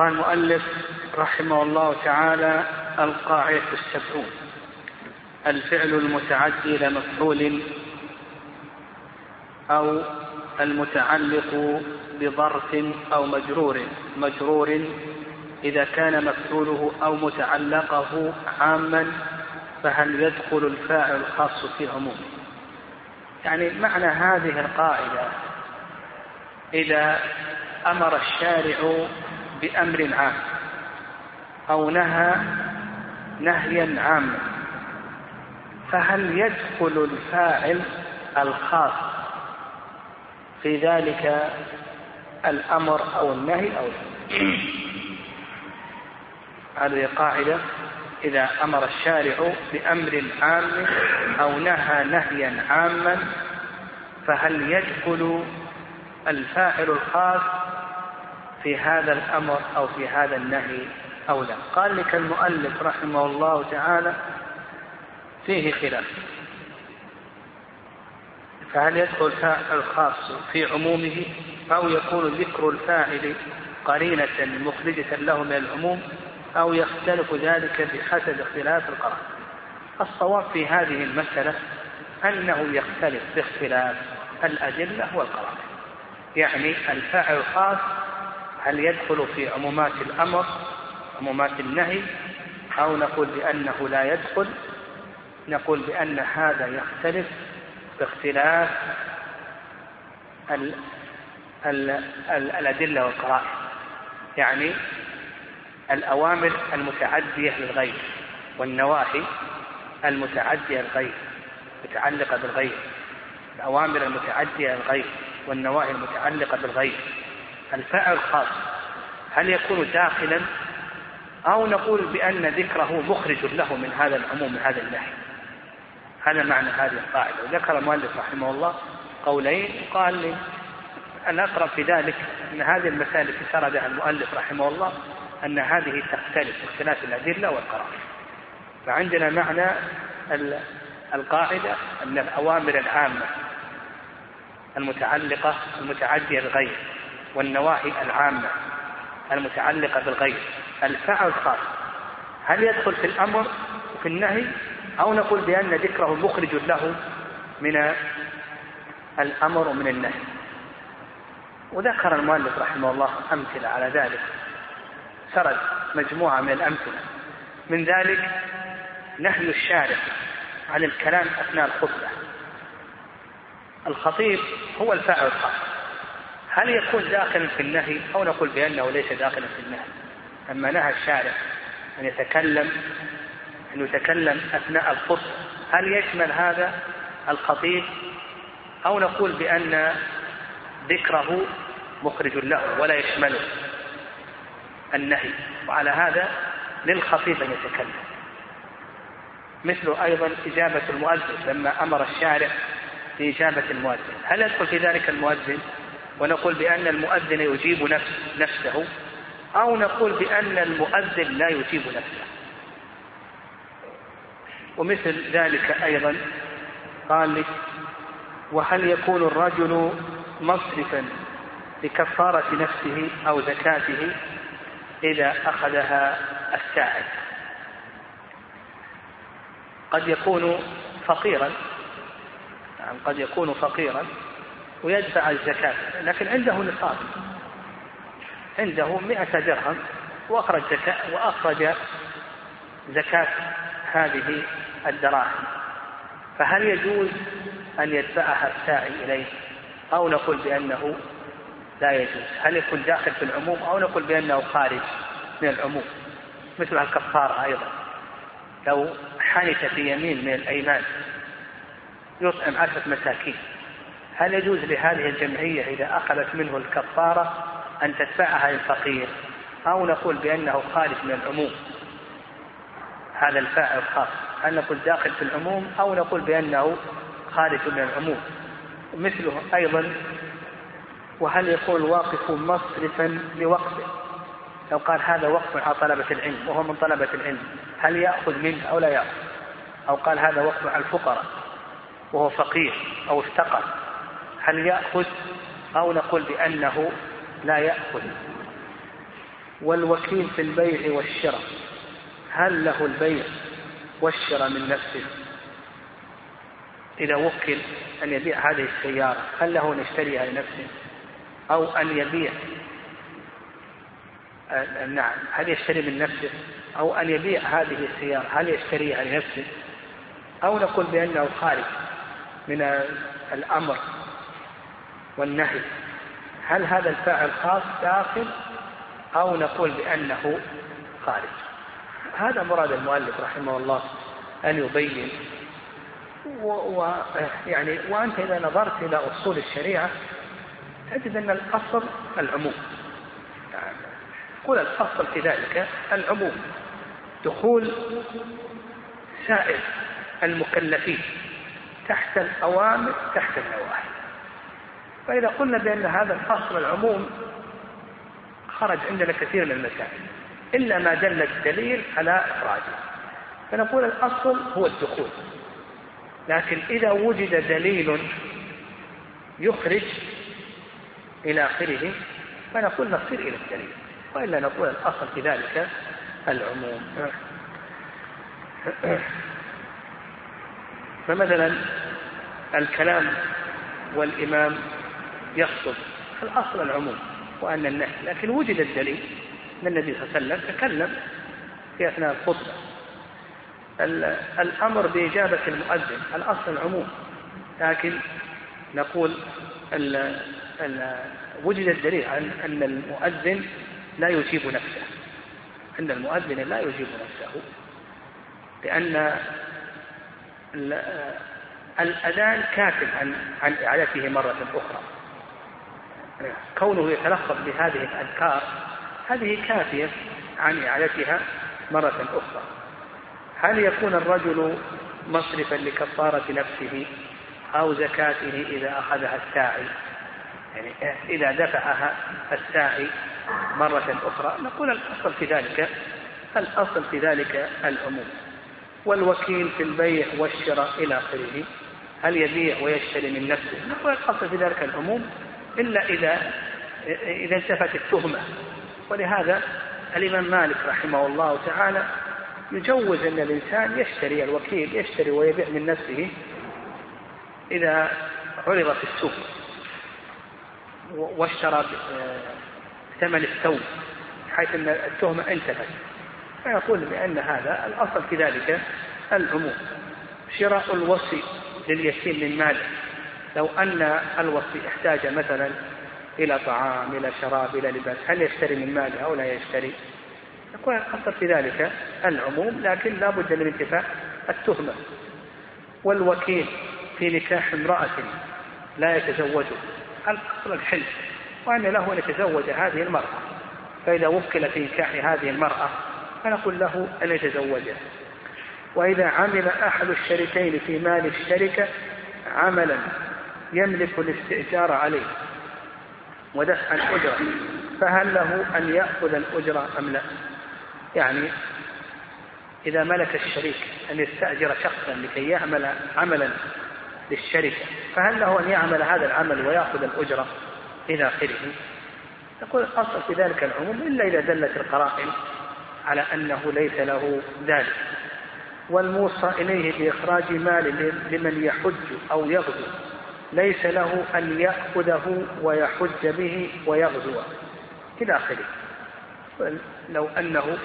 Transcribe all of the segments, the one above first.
قال المؤلف رحمه الله تعالى القاعدة السبعون. الفعل المتعدي إلى مفعول أو المتعلق بظرف أو مجرور. مجرور إذا كان مفعوله أو متعلقه عاما فهل يدخل الفاعل الخاص في عمومه؟ يعني معنى هذه القاعدة إذا أمر الشارع بأمر عام أو نهى نهيا عاما فهل يدخل الفاعل الخاص في ذلك الأمر أو النهي أو هذه قاعدة. إذا أمر الشارع بأمر عام أو نهى نهيا عاما فهل يدخل الفاعل الخاص في هذا الأمر أو في هذا النهي أو لا. قال لك المؤلف رحمه الله تعالى فيه خلاف. فهل يدخل الخاص في عمومه أو يكون ذكر الفاعل قرينة مخرجة له من العموم أو يختلف ذلك بحسب اختلاف القرائن؟ الصواب في هذه المسألة أنه يختلف باختلاف الأدلة والقرائن. يعني الفاعل الخاص هل يدخل في عمومات الأمر عمومات النهي أو نقول بأنه لا يدخل؟ نقول بأن هذا يختلف باختلاف ال ال ال الأدلة والقرائن يعني الأوامر المتعدية للغير والنواهي المتعدية للغير متعلقة بالغير الأوامر المتعدية للغير والنواهي المتعلقة بالغير. الفاعل الخاص. هل يكون داخلا؟ أو نقول بأن ذكره مخرج له من هذا العموم من هذا النهي هذا معنى هذه القاعدة. وذكر المؤلف رحمه الله قولين. وقال لي الأقرب في ذلك أن هذه المسائل التي سردها المؤلف رحمه الله أن هذه تختلف باختلاف الأدلة والقرائن. فعندنا معنى القاعدة أن الأوامر العامة المتعلقة المتعدية بالغير والنواهي العامة المتعلقة بالغير الفعل الخاص. هل يدخل في الأمر وفي النهي أو نقول بأن ذكره مخرج له من الأمر ومن النهي؟ وذكر المؤلف رحمه الله أمثلة على ذلك. سرد مجموعة من الأمثلة. من ذلك نهي الشارع عن الكلام أثناء الخطبة. الخطيب هو الفاعل الخاص. هل يكون داخلا في النهي أو نقول بأنه ليس داخلا في النهي؟ أما نهى الشارع أن يتكلم أن يتكلم أثناء الخطبة هل يشمل هذا الخطيب؟ أو نقول بأن ذكره مخرج له ولا يشمله النهي؟ وعلى هذا للخطيب أن يتكلم. مثل أيضا إجابة المؤذن لما أمر الشارع بإجابة المؤذن. هل يدخل في ذلك المؤذن؟ ونقول بأن المؤذن يجيب نفس نفسه أو نقول بأن المؤذن لا يجيب نفسه. ومثل ذلك أيضا قال لي وهل يكون الرجل مصرفا لكفارة نفسه أو زكاته إذا أخذها السائل قد يكون فقيرا يعني قد يكون فقيرا ويدفع الزكاة لكن عنده نصاب. عنده مئة درهم وأخرج زكاة وأخرج زكاة هذه الدراهم. فهل يجوز أن يدفعها الساعي إليه؟ أو نقول بأنه لا يجوز. هل يكون داخل في العموم؟ أو نقول بأنه خارج من العموم. مثل الكفارة أيضا. لو حنث في يمين من الأيمان يطعم عشرة مساكين. هل يجوز لهذه الجمعية إذا أخذت منه الكفارة أن تدفعها للفقير أو نقول بأنه خارج من العموم هذا الفاعل خاص هل نقول داخل في العموم أو نقول بأنه خارج من العموم؟ مثله أيضا وهل يكون الواقف مصرفا لوقفه لو قال هذا وقف على طلبة العلم وهو من طلبة العلم هل يأخذ منه أو لا يأخذ؟ أو قال هذا وقف على الفقراء وهو فقير أو افتقر؟ هل يأخذ أو نقول بأنه لا يأخذ؟ والوكيل في البيع والشراء هل له البيع والشراء من نفسه؟ إذا وكل أن يبيع هذه السيارة هل له أن يشتريها لنفسه؟ أو أن يبيع نعم هل يشتري من نفسه؟ أو أن يبيع هذه السيارة هل يشتريها لنفسه؟ أو نقول بأنه خارج من الأمر. والنهي. هل هذا الفاعل خاص داخل أو نقول بأنه خارج؟ هذا مراد المؤلف رحمه الله أن يبين. ويعني وأنت إذا نظرت إلى أصول الشريعة تجد أن الأصل العموم. قل الأصل في ذلك العموم. دخول سائر المكلفين تحت الأوامر تحت النواهي. فإذا قلنا بأن هذا الأصل العموم خرج عندنا كثير من المسائل إلا ما دل الدليل على إخراجه. فنقول الأصل هو الدخول. لكن إذا وجد دليل يخرج إلى آخره فنقول نصير إلى الدليل. وإلا نقول الأصل في ذلك العموم. فمثلا الكلام والإمام يخطب الأصل العموم وأن النهي لكن وجد الدليل أن النبي صلى الله عليه وسلم تكلم في أثناء الخطبة. الأمر بإجابة المؤذن الأصل العموم لكن نقول ال ال وجد الدليل عن أن المؤذن لا يجيب نفسه أن المؤذن لا يجيب نفسه لأن الأذان كاف عن عن إعادته مرة أخرى. كونه يتلفظ بهذه الأذكار هذه كافية عن إعادتها مرة أخرى. هل يكون الرجل مصرفا لكفارة نفسه أو زكاته إذا أخذها الساعي؟ يعني إذا دفعها الساعي مرة أخرى نقول الأصل في ذلك الأصل في ذلك العموم. والوكيل في البيع والشراء إلى آخره هل يبيع ويشتري من نفسه؟ نقول الأصل في ذلك العموم. إلا إذا إذا انتفت التهمة. ولهذا الإمام مالك رحمه الله تعالى يجوز أن الإنسان يشتري الوكيل يشتري ويبيع من نفسه إذا عرض في السوق واشترى ثمن الثوب حيث أن التهمة انتفت. فيقول بأن هذا الأصل في ذلك العموم. شراء الوصي لليتيم من ماله. لو أن الوصي احتاج مثلا إلى طعام إلى شراب إلى لباس هل يشتري من ماله أو لا يشتري؟ يكون الأصل في ذلك العموم لكن لا بد من انتفاء التهمة. والوكيل في نكاح امرأة لا يتزوجه الأصل الحلم وأن له أن يتزوج هذه المرأة. فإذا وكل في نكاح هذه المرأة فنقول له أن يتزوجها وإذا عمل أحد الشريكين في مال الشركة عملا يملك الاستئجار عليه ودفع الأجرة فهل له أن يأخذ الأجرة أم لا؟ يعني إذا ملك الشريك أن يستأجر شخصا لكي يعمل عملا للشركة فهل له أن يعمل هذا العمل ويأخذ الأجرة إلى آخره؟ يقول الأصل في ذلك العموم إلا إذا دلت القرائن على أنه ليس له ذلك والموصى إليه بإخراج مال لمن يحج أو يغزو. ليس له أن يأخذه ويحج به ويغزو. إلى آخره. لو أنه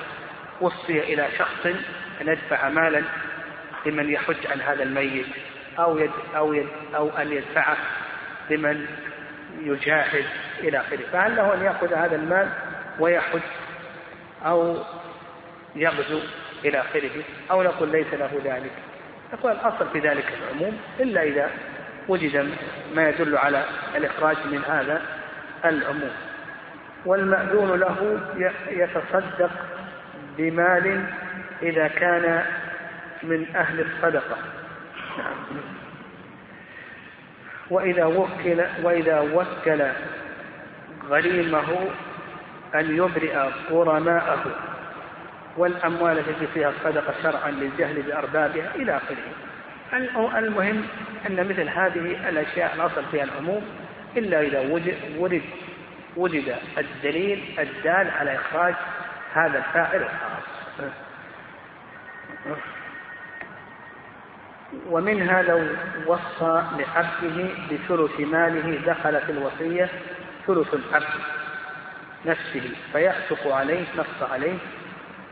وصي إلى شخص أن يدفع مالا لمن يحج عن هذا الميت أو يد أو يد أو أن يدفعه لمن يجاهد إلى آخره. فهل له أن يأخذ هذا المال ويحج أو يغزو إلى آخره؟ أو نقول ليس له ذلك؟ نقول الأصل في ذلك العموم إلا إذا وجد ما يدل على الإخراج من هذا العموم. والمأذون له يتصدق بمال إذا كان من أهل الصدقة. وإذا وكل وإذا وكل غريمه أن يبرئ غرماءه. والأموال التي فيها الصدقة شرعا للجهل بأربابها إلى آخره. المهم أن مثل هذه الأشياء الأصل فيها العموم إلا إذا ورد وجد الدليل الدال على إخراج هذا الفاعل الخاص. ومنها لو وصى لعبده بثلث ماله دخل في الوصية ثلث العبد نفسه فيعتق عليه نص عليه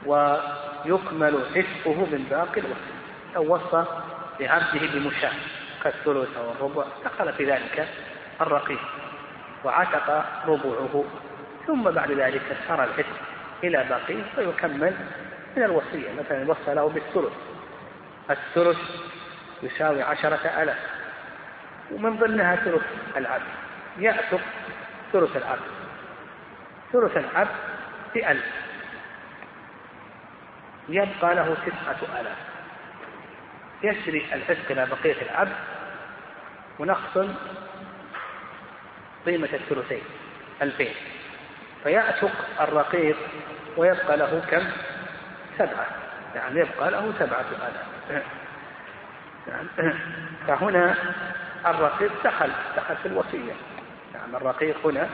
ويكمل عتقه من باقي الوصية. أو وصى لعبده بمشاة. كالثلث أو الربع دخل في ذلك الرقيق وعتق ربعه. ثم بعد ذلك سار العتق إلى باقيه فيكمل من الوصية. مثلا وصى له بالثلث. الثلث يساوي عشرة ألاف ومن ضمنها ثلث العبد. يعتق ثلث العبد. ثلث العبد بألف. يبقى له تسعة آلاف يسري العتق إلى بقية العبد ونخصم قيمة الثلثين ألفين. فيعتق الرقيق ويبقى له كم؟ سبعة. يعني يبقى له سبعة آلاف. يعني فهنا الرقيق دخل دخل في الوصية. نعم الرقيق هنا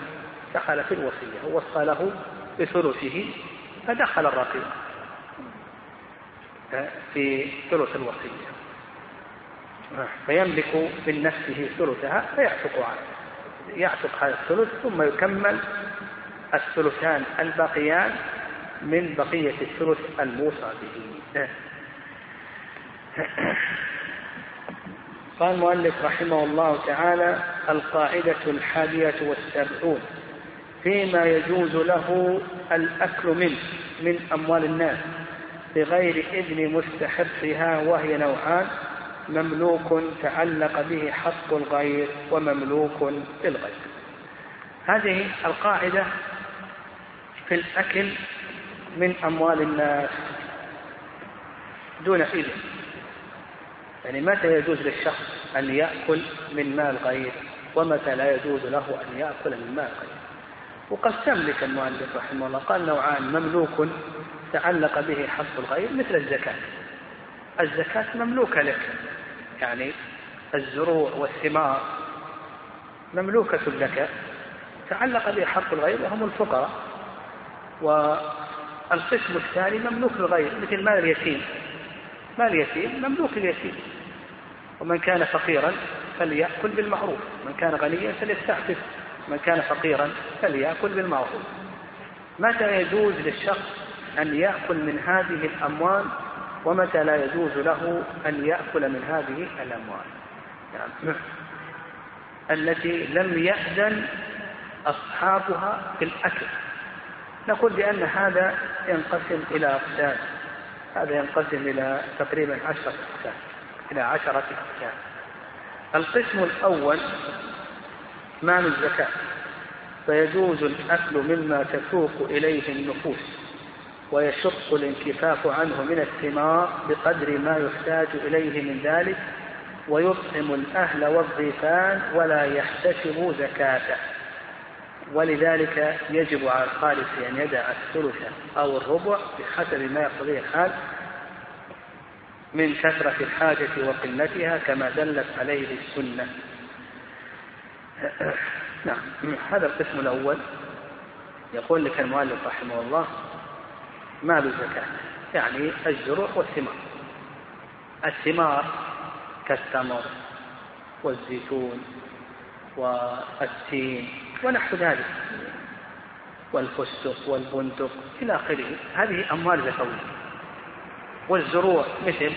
دخل في الوصية ووصى له بثلثه فدخل الرقيق في ثلث الوصية. فيملك من نفسه ثلثها فيعتق عنه. يعتق هذا الثلث ثم يكمل الثلثان الباقيان من بقية الثلث الموصى به. قال المؤلف رحمه الله تعالى القاعدة الحادية والسبعون. فيما يجوز له الأكل منه من أموال الناس بغير إذن مستحقها وهي نوعان مملوك تعلق به حق الغير ومملوك للغير. هذه القاعدة في الأكل من أموال الناس دون إذن. يعني متى يجوز للشخص أن يأكل من مال غير؟ ومتى لا يجوز له أن يأكل من مال غير؟ وقسم المؤلف رحمه الله قال نوعان مملوك تعلق به حق الغير مثل الزكاة. الزكاة مملوكة لك. يعني الزروع والثمار مملوكة لك تعلق به حق الغير وهم الفقراء والقسم الثاني مملوك للغير مثل مال اليتيم. مال اليتيم مملوك اليتيم. ومن كان فقيرا فليأكل بالمعروف من كان غنيا فليستعفف من كان فقيرا فليأكل بالمعروف. متى يجوز للشخص أن يأكل من هذه الأموال ومتى لا يجوز له أن يأكل من هذه الأموال؟ يعني التي لم يأذن أصحابها في الأكل. نقول بأن هذا ينقسم إلى أقسام. هذا ينقسم إلى تقريبا عشرة أقسام إلى عشرة أقسام. القسم الأول مال الزكاة. فيجوز الأكل مما تسوق إليه النفوس. ويشق الانكفاف عنه من الثمار بقدر ما يحتاج إليه من ذلك ويطعم الأهل والضيفان ولا يحتسب زكاته. ولذلك يجب على الخالص أن يدع الثلث أو الربع بحسب ما يقتضيه الحال من كثرة الحاجة وقلتها كما دلت عليه السنة. نعم هذا القسم الأول. يقول لك المؤلف رحمه الله مال الزكاة يعني الزروع والثمار. الثمار كالتمر والزيتون والتين ونحو ذلك والفستق والبندق إلى آخره. هذه أموال زكوية. والزروع مثل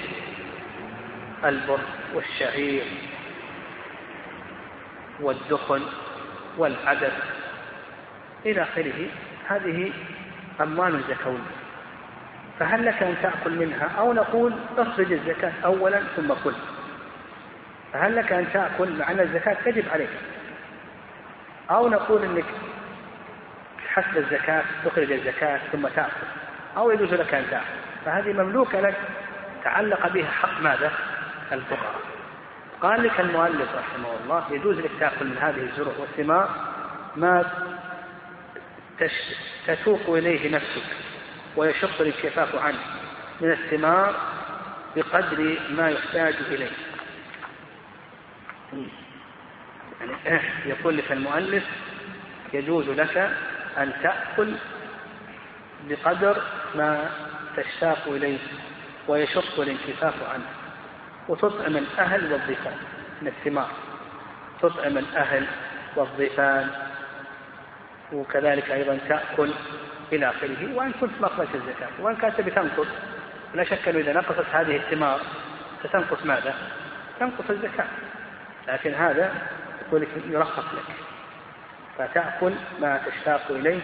البر والشعير والدخن والعدس إلى آخره. هذه أموال زكوية. فهل لك أن تأكل منها أو نقول اخرج الزكاة أولا ثم كل؟ فهل لك أن تأكل مع أن الزكاة تجب عليك؟ أو نقول أنك حسب الزكاة تخرج الزكاة ثم تأكل أو يجوز لك أن تأكل. فهذه مملوكة لك تعلق بها حق ماذا؟ الفقراء قال لك المؤلف رحمه الله يجوز لك تأكل من هذه الزروع والثمار ما تسوق إليه نفسك. ويشق الانكفاف عنه من الثمار بقدر ما يحتاج إليه. يعني يقول لك المؤلف يجوز لك أن تأكل بقدر ما تشتاق إليه ويشق الانكفاف عنه. وتطعم الأهل والضيفان من الثمار. تطعم الأهل والضيفان وكذلك أيضا تأكل إلى آخره وإن كنت ما أخرجت الزكاة. وإن كانت بتنقص لا شك أنه إذا نقصت هذه الثمار ستنقص ماذا؟ تنقص الزكاة. لكن هذا يقول لك يرخص لك. فتأكل ما تشتاق إليه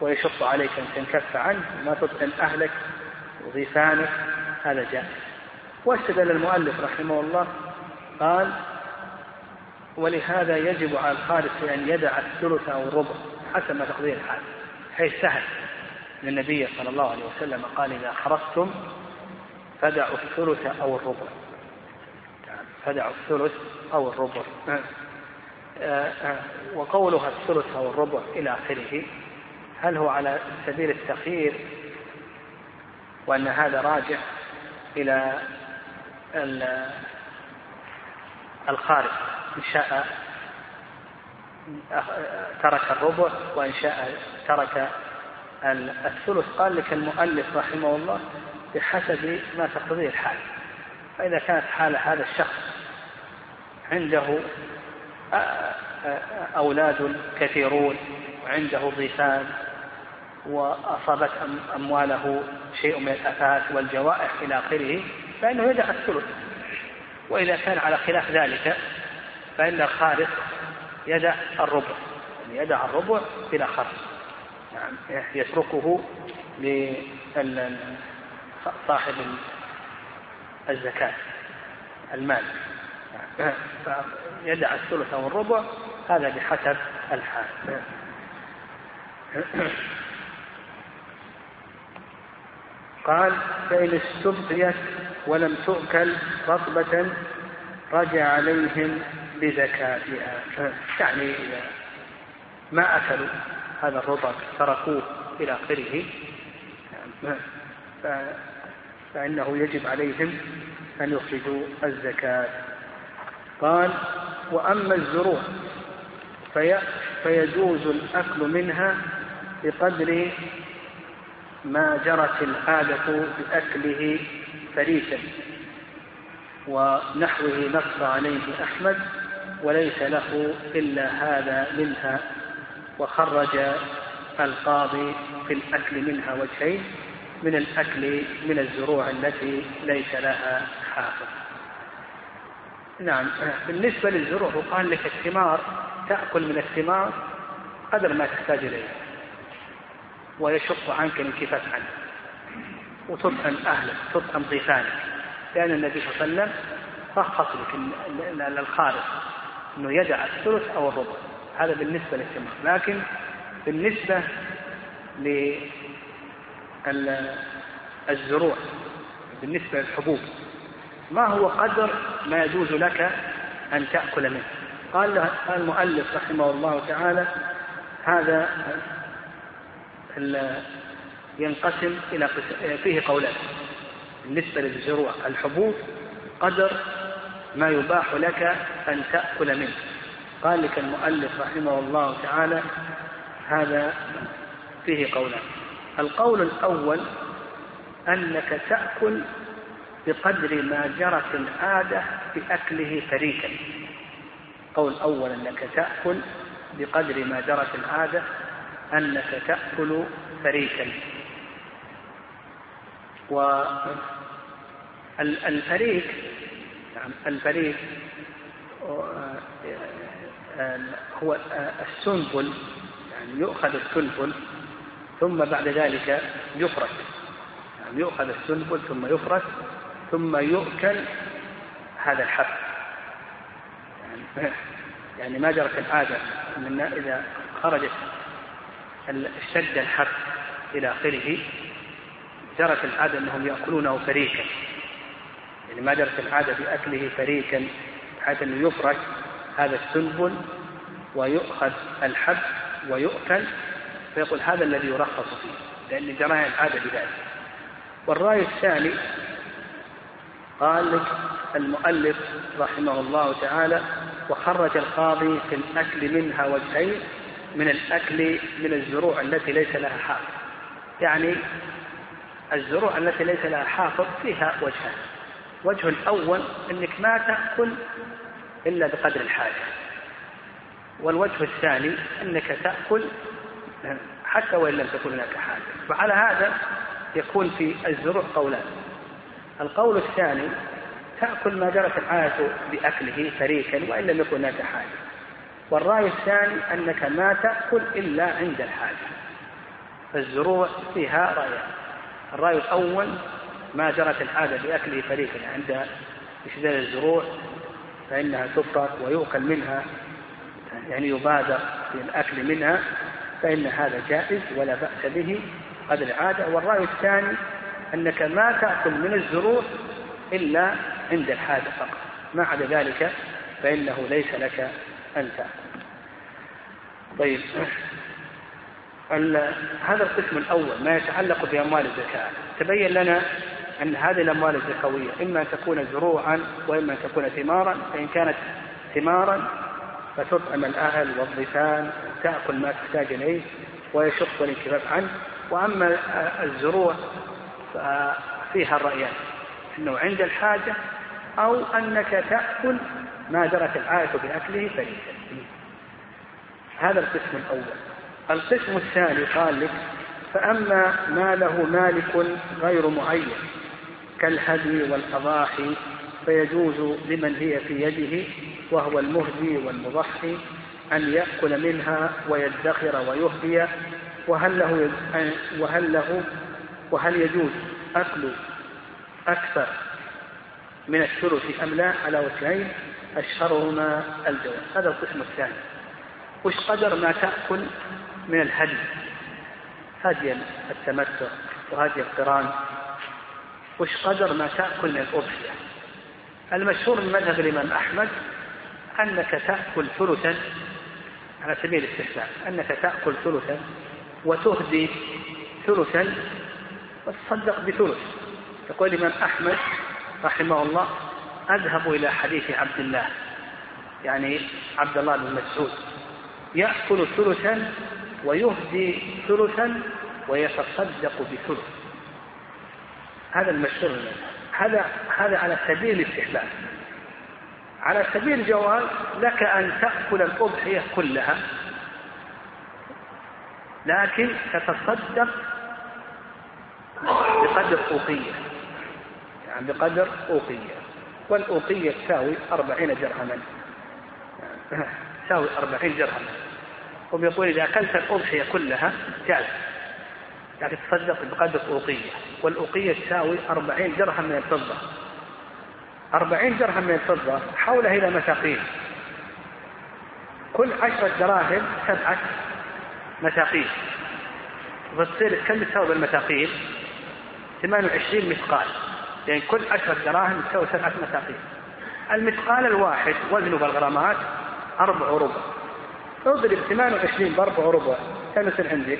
ويشق عليك أن تنكف عنه. وما تطعم أهلك وضيفانك هذا جائز واستدل المؤلف رحمه الله قال ولهذا يجب على الخالص أن يدع الثلث أو الربع حسب ما تقضيه الحال. حيث سهل ان النبي صلى الله عليه وسلم قال إذا خرجتم فدعوا الثلث أو الربع. فدعوا الثلث أو الربع. آه، آه، وقولها الثلث أو الربع إلى آخره. هل هو على سبيل التخيير وأن هذا راجع إلى الخارج إن شاء ترك الربع وإن شاء ترك الثلث. قال لك المؤلف رحمه الله بحسب ما تقتضيه الحال. فإذا كانت حال هذا الشخص عنده أولاد كثيرون وعنده ضيفان وأصابت أمواله شيء من الآفات والجوائح إلى آخره فإنه يدع الثلث. وإذا كان على خلاف ذلك فإن الخالص يدع الربع يعني يدع الربع بلا خرج. يعني يتركه لصاحب الزكاة المال. فيدع الثلث أو الربع هذا بحسب الحال. قال فإن استبقيت ولم تؤكل رطبة رجع عليهم بزكاتها يعني ما أكلوا هذا الرطب تركوه إلى آخره. فإنه يجب عليهم أن يخرجوا الزكاة. قال وأما الزروع في فيجوز الأكل منها بقدر ما جرت العادة بأكله فريسا ونحوه نص عليه أحمد. وليس له إلا هذا منها وخرج القاضي في الأكل منها وجهين من الأكل من الزروع التي ليس لها حافظ نعم بالنسبة للزروع وقال لك الثمار تأكل من الثمار قدر ما تحتاج إليه ويشق عنك الانكفاف عنه وتطعم أهلك تطعم ضيفانك لأن النبي صلى الله عليه وسلم رخص لك للخالق أنه يدع الثلث أو الربع. هذا بالنسبة للثمار لكن بالنسبة للزروع بالنسبة للحبوب ما هو قدر ما يجوز لك أن تأكل منه؟ قال المؤلف رحمه الله تعالى هذا ينقسم إلى فيه قولان. بالنسبة للزروع الحبوب قدر ما يباح لك أن تأكل منه. قال لك المؤلف رحمه الله تعالى هذا فيه قولان. القول الأول أنك تأكل بقدر ما جرت العادة بأكله فريكا. قول أول أنك تأكل بقدر ما جرت العادة أنك تأكل فريكا. والفريك نعم. الفريك هو السنبل يعني يؤخذ السنبل ثم بعد ذلك يفرك. يعني يؤخذ السنبل ثم يفرك ثم يؤكل هذا الحب. يعني, يعني ما جرت العادة أن إذا خرجت اشتد الحب إلى آخره جرت العادة أنهم يأكلونه فريكا يعني ما جرت العادة بأكله فريكا بحيث أنه يفرك هذا السنبل ويؤخذ الحب ويؤكل فيقول هذا الذي يرخص فيه لأن جرى العادة بذلك. والرأي الثاني قال لك المؤلف رحمه الله تعالى وخرج القاضي في الأكل منها وجهين من الأكل من الزروع التي ليس لها حافظ. يعني الزروع التي ليس لها حافظ فيها وجهان. وجه الأول أنك ما تأكل إلا بقدر الحاجة. والوجه الثاني أنك تأكل حتى وإن لم تكن هناك حاجة. وعلى هذا يكون في الزروع قولان. القول الثاني تأكل ما جرت العادة بأكله فريكا وإن لم يكن هناك حاجة. والرأي الثاني أنك ما تأكل إلا عند الحاجة. فالزروع فيها رأيان. الرأي الأول ما جرت العادة بأكله فريقا. عند اشتداد الزروع فإنها تفرق ويؤكل منها يعني يبادر في الأكل منها فإن هذا جائز ولا بأس به قدر العادة. والرأي الثاني أنك ما تأكل من الزروع إلا عند الحاجة فقط. ما عدا ذلك فإنه ليس لك أن تأكل. طيب. هذا القسم الأول ما يتعلق بأموال الزكاة. تبين لنا أن هذه الأموال الزكوية إما أن تكون زروعا وإما أن تكون ثمارا فإن كانت ثمارا فتطعم الأهل والضيفان تأكل ما تحتاج إليه ويشق الانكفاف عنه. وأما الزروع ففيها الرأيان أنه عند الحاجة أو أنك تأكل ما جرت العادة بأكله فريسا هذا القسم الأول. القسم الثاني قال لك فأما ما له مالك غير معين كالهدي والأضاحي فيجوز لمن هي في يده وهو المهدي والمضحي أن يأكل منها ويدخر ويهدي. وهل له وهل له وهل يجوز أكل أكثر من الثلث أم لا على وجهين؟ أشهرهما الجواز هذا القسم الثاني. وش قدر ما تأكل من الهدي؟ هدي التمتع وهدي القران. وش قدر ما تأكل من الأضحية المشهور من مذهب الإمام أحمد أنك تأكل ثلثا على سبيل الاستحسان أنك تأكل ثلثا وتهدي ثلثا وتصدق بثلث. يقول الإمام أحمد رحمه الله أذهب إلى حديث عبد الله يعني عبد الله بن مسعود. يأكل ثلثا ويهدي ثلثا ويتصدق بثلث. هذا المشهور هذا هذا على سبيل الاستحلال على سبيل الجواز لك أن تأكل الأضحية كلها لكن تتصدق بقدر أوقية. يعني بقدر أوقية. والأوقية تساوي أربعين درهما. تساوي أربعين درهما. هم يقول إذا أكلت الأضحية كلها جاز لكن تصدق بقدر أوقية والأوقية تساوي أربعين درهم من الفضة. أربعين درهم من الفضة حولها إلى مساقين كل عشرة دراهم سبعة مساقين فتصير كم تساوي بالمساقين 28 مثقال. يعني كل عشرة دراهم تساوي سبعة مساقين المثقال الواحد وزنه بالغرامات أربع ربع. اضرب 28 بأربع ربع. كم يصير عندك؟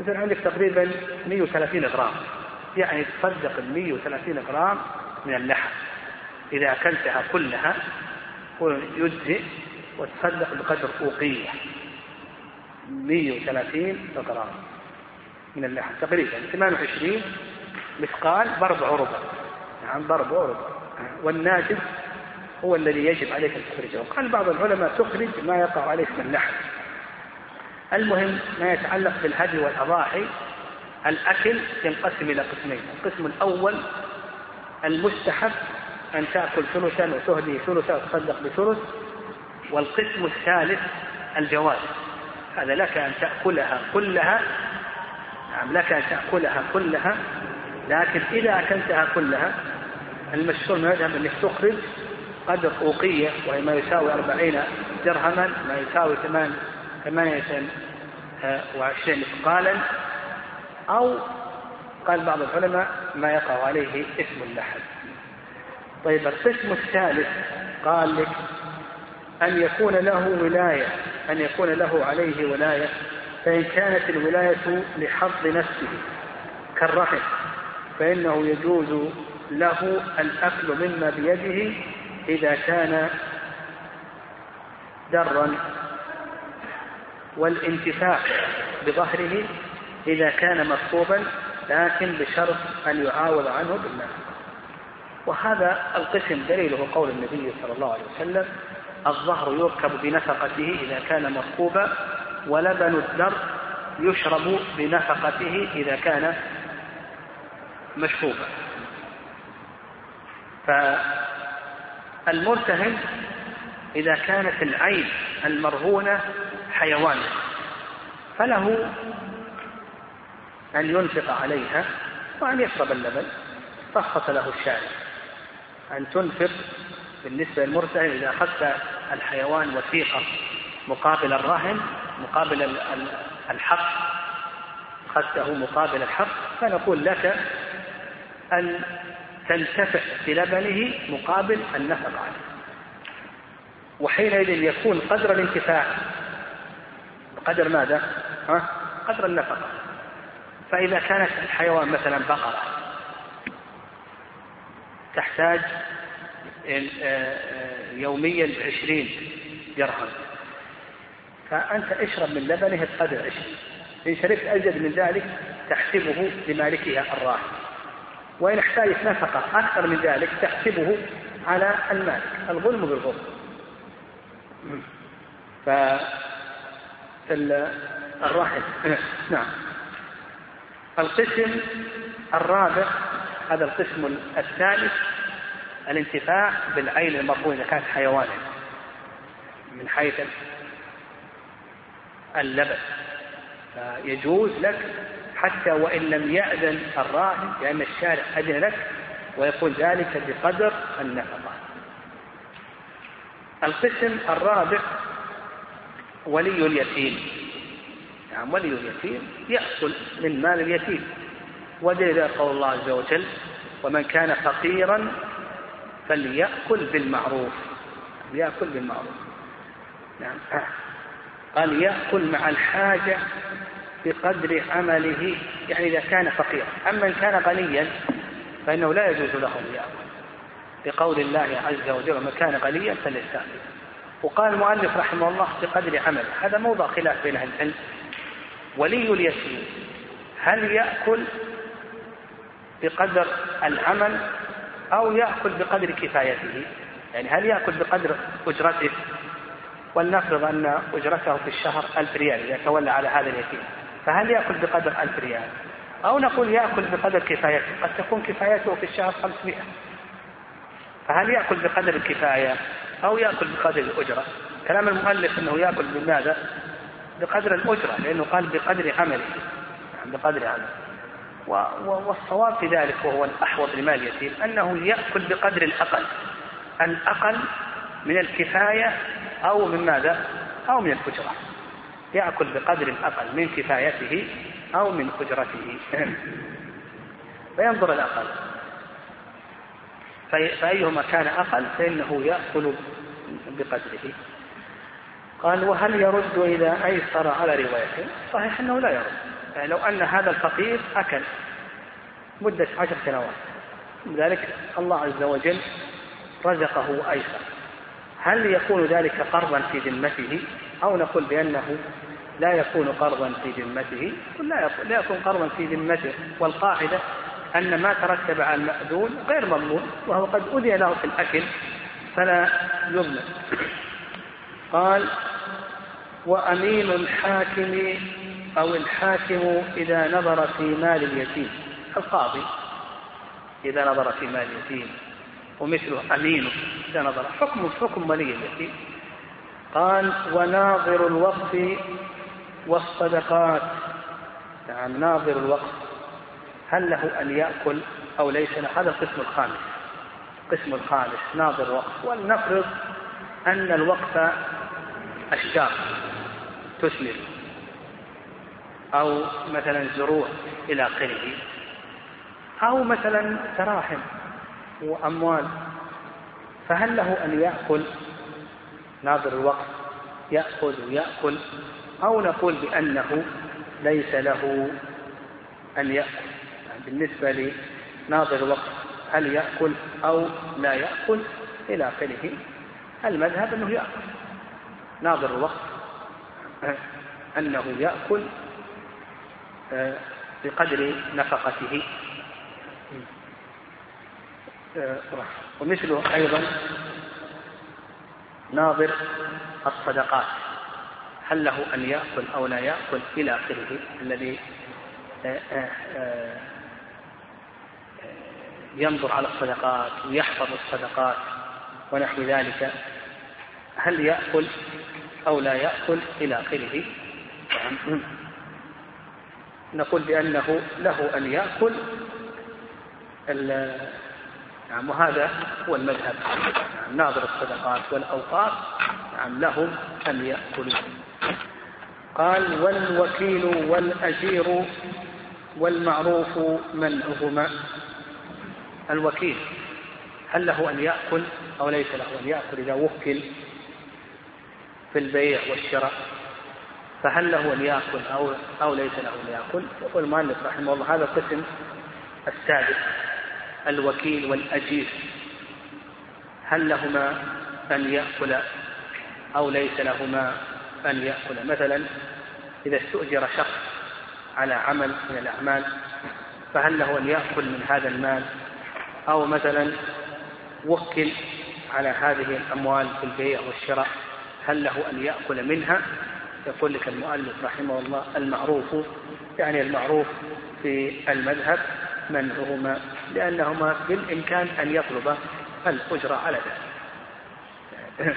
يصير عندك تقريبا 130 غرام. يعني تصدق ال 130 غرام من اللحم. إذا أكلتها كلها يجزئ وتصدق بقدر أوقية 130 غرام من اللحم تقريبا. 28 مثقال بأربع ربع نعم بأربع ربع والناجز هو الذي يجب عليك أن تخرجه. وقال بعض العلماء تخرج ما يقع عليك من اللحم. المهم ما يتعلق بالهدي والأضاحي الأكل ينقسم إلى قسمين القسم الأول المستحب أن تأكل ثلثا وتهدي ثلثا وتصدق بثلث والقسم الثالث الجواز. هذا لك أن تأكلها كلها نعم لك أن تأكلها كلها لكن إذا أكلتها كلها المشهور يذهب أنك تخرج قدر أوقية وهي ما يساوي أربعين درهما ما يساوي ثمان ثمانية وعشرين مثقالا أو قال بعض العلماء ما يقع عليه اسم اللحم طيب القسم الثالث قال لك أن يكون له ولاية أن يكون له عليه ولاية فإن كانت الولاية لحظ نفسه كالرحم فإنه يجوز له الأكل مما بيده إذا كان درا والانتفاع بظهره إذا كان مطلوبا لكن بشرط أن يعاوض عنه بالنفقة وهذا القسم دليله قول النبي صلى الله عليه وسلم الظهر يركب بنفقته إذا كان مركوبا ولبن الدر يشرب بنفقته إذا كان مشكوبا فالمرتهن إذا كانت العين المرهونة حيوان فله أن ينفق عليها وأن يشرب اللبن رخص له الشارع أن تنفق بالنسبة للمرتهن إذا أخذت الحيوان وثيقة مقابل الرهن مقابل الحق أخذته مقابل الحق فنقول لك أن تنتفع بلبنه مقابل النفق عليه. وحينئذ يكون قدر الانتفاع. قدر ماذا؟ ها؟ قدر النفقة. فإذا كانت الحيوان مثلا بقرة تحتاج آه، آه، يوميا عشرين درهم. فأنت اشرب من لبنه القدر عشرين. إن شربت أزيد من ذلك تحسبه لمالكها الراهن وإن احتاجت نفقة أكثر من ذلك تحسبه على المالك. الظلم بالظلم. ف الراحل نعم. القسم الرابع هذا القسم الثالث الانتفاع بالعين المرفوع إذا كانت حيوانا. من حيث اللبن. فيجوز لك حتى وإن لم يأذن الراهن لأن الشارع أذن لك ويكون ذلك بقدر النفقة. القسم الرابع ولي اليتيم. نعم ولي اليتيم يأكل من مال اليتيم. ودليل قول الله عز وجل ومن كان فقيرا فليأكل بالمعروف. ليأكل بالمعروف. نعم. قال يأكل مع الحاجة بقدر عمله. يعني إذا كان فقيرا. أما إن كان غنيا فإنه لا يجوز له أن يأكل. لقول الله عز وجل ومن كان غنيا فليستعفف. وقال المؤلف رحمه الله بقدر عمله هذا موضع خلاف بين أهل العلم. ولي اليتيم هل يأكل بقدر العمل أو يأكل بقدر كفايته؟ يعني هل يأكل بقدر أجرته؟ ولنفرض أن أجرته في الشهر ألف ريال إذا تولى على هذا اليتيم فهل يأكل بقدر ألف ريال؟ أو نقول يأكل بقدر كفايته قد تكون كفايته في الشهر 500 فهل يأكل بقدر الكفاية؟ أو يأكل بقدر الأجرة. كلام المؤلف أنه يأكل بماذا؟ بقدر الأجرة لأنه قال بقدر عمله. يعني بقدر عمله. والصواب في ذلك وهو الأحوط لمال اليتيم أنه يأكل بقدر الأقل. الأقل من الكفاية أو من ماذا؟ أو من الأجرة. يأكل بقدر الأقل من كفايته أو من أجرته. فينظر الأقل. فأيهما كان أقل فإنه يأكل بقدره. قال وهل يرد إذا أيسر على روايته صحيح أنه لا يرد. يعني لو أن هذا الفقير أكل مدة عشر سنوات. لذلك الله عز وجل رزقه أيسر. هل يكون ذلك قرضا في ذمته؟ أو نقول بأنه لا يكون قرضا في ذمته؟ لا يكون قرضا في ذمته. والقاعدة أن ما ترتب على المأذون غير مضمون وهو قد أذي له في الأكل فلا يضمن. قال وأمين الحاكم أو الحاكم إذا نظر في مال اليتيم. القاضي إذا نظر في مال اليتيم ومثله أمين إذا نظر حكم حكم ولي اليتيم. قال وناظر الوقف والصدقات. نعم ناظر الوقف هل له أن يأكل أو ليس؟ له هذا القسم الخامس. القسم الخامس ناظر وقف ولنفرض أن الوقف أشجار تثمر أو مثلا زروع إلى آخره أو مثلا تراحم وأموال. فهل له أن يأكل؟ ناظر الوقف يأخذ ويأكل. أو نقول بأنه ليس له أن يأكل. بالنسبة لناظر الوقت هل يأكل أو لا يأكل؟ إلى آخره. المذهب أنه يأكل. ناظر الوقت أنه يأكل آه، بقدر نفقته. آه، ومثله أيضا ناظر الصدقات. هل له أن يأكل أو لا يأكل؟ إلى آخره. الذي ينظر على الصدقات ويحفظ الصدقات ونحو ذلك هل يأكل أو لا يأكل إلى آخره؟ نقول بأنه له أن يأكل نعم وهذا هو المذهب. نعم ناظر الصدقات والأوقاف نعم لهم أن يأكلوا. قال والوكيل والأجير والمعروف منعهما. الوكيل. هل له أن يأكل أو ليس له أن يأكل إذا وكل في البيع والشراء؟ فهل له أن يأكل أو أو ليس له أن يأكل؟ يقول المؤلف رحمه الله هذا القسم السادس الوكيل والأجير. هل لهما أن يأكل أو ليس لهما أن يأكل؟ مثلا إذا استؤجر شخص على عمل من الأعمال فهل له أن يأكل من هذا المال أو مثلا وكل على هذه الأموال في البيع والشراء هل له أن يأكل منها؟ يقول لك المؤلف رحمه الله المعروف يعني المعروف في المذهب منعهما لأنهما بالإمكان أن يطلب الأجرة على ذلك.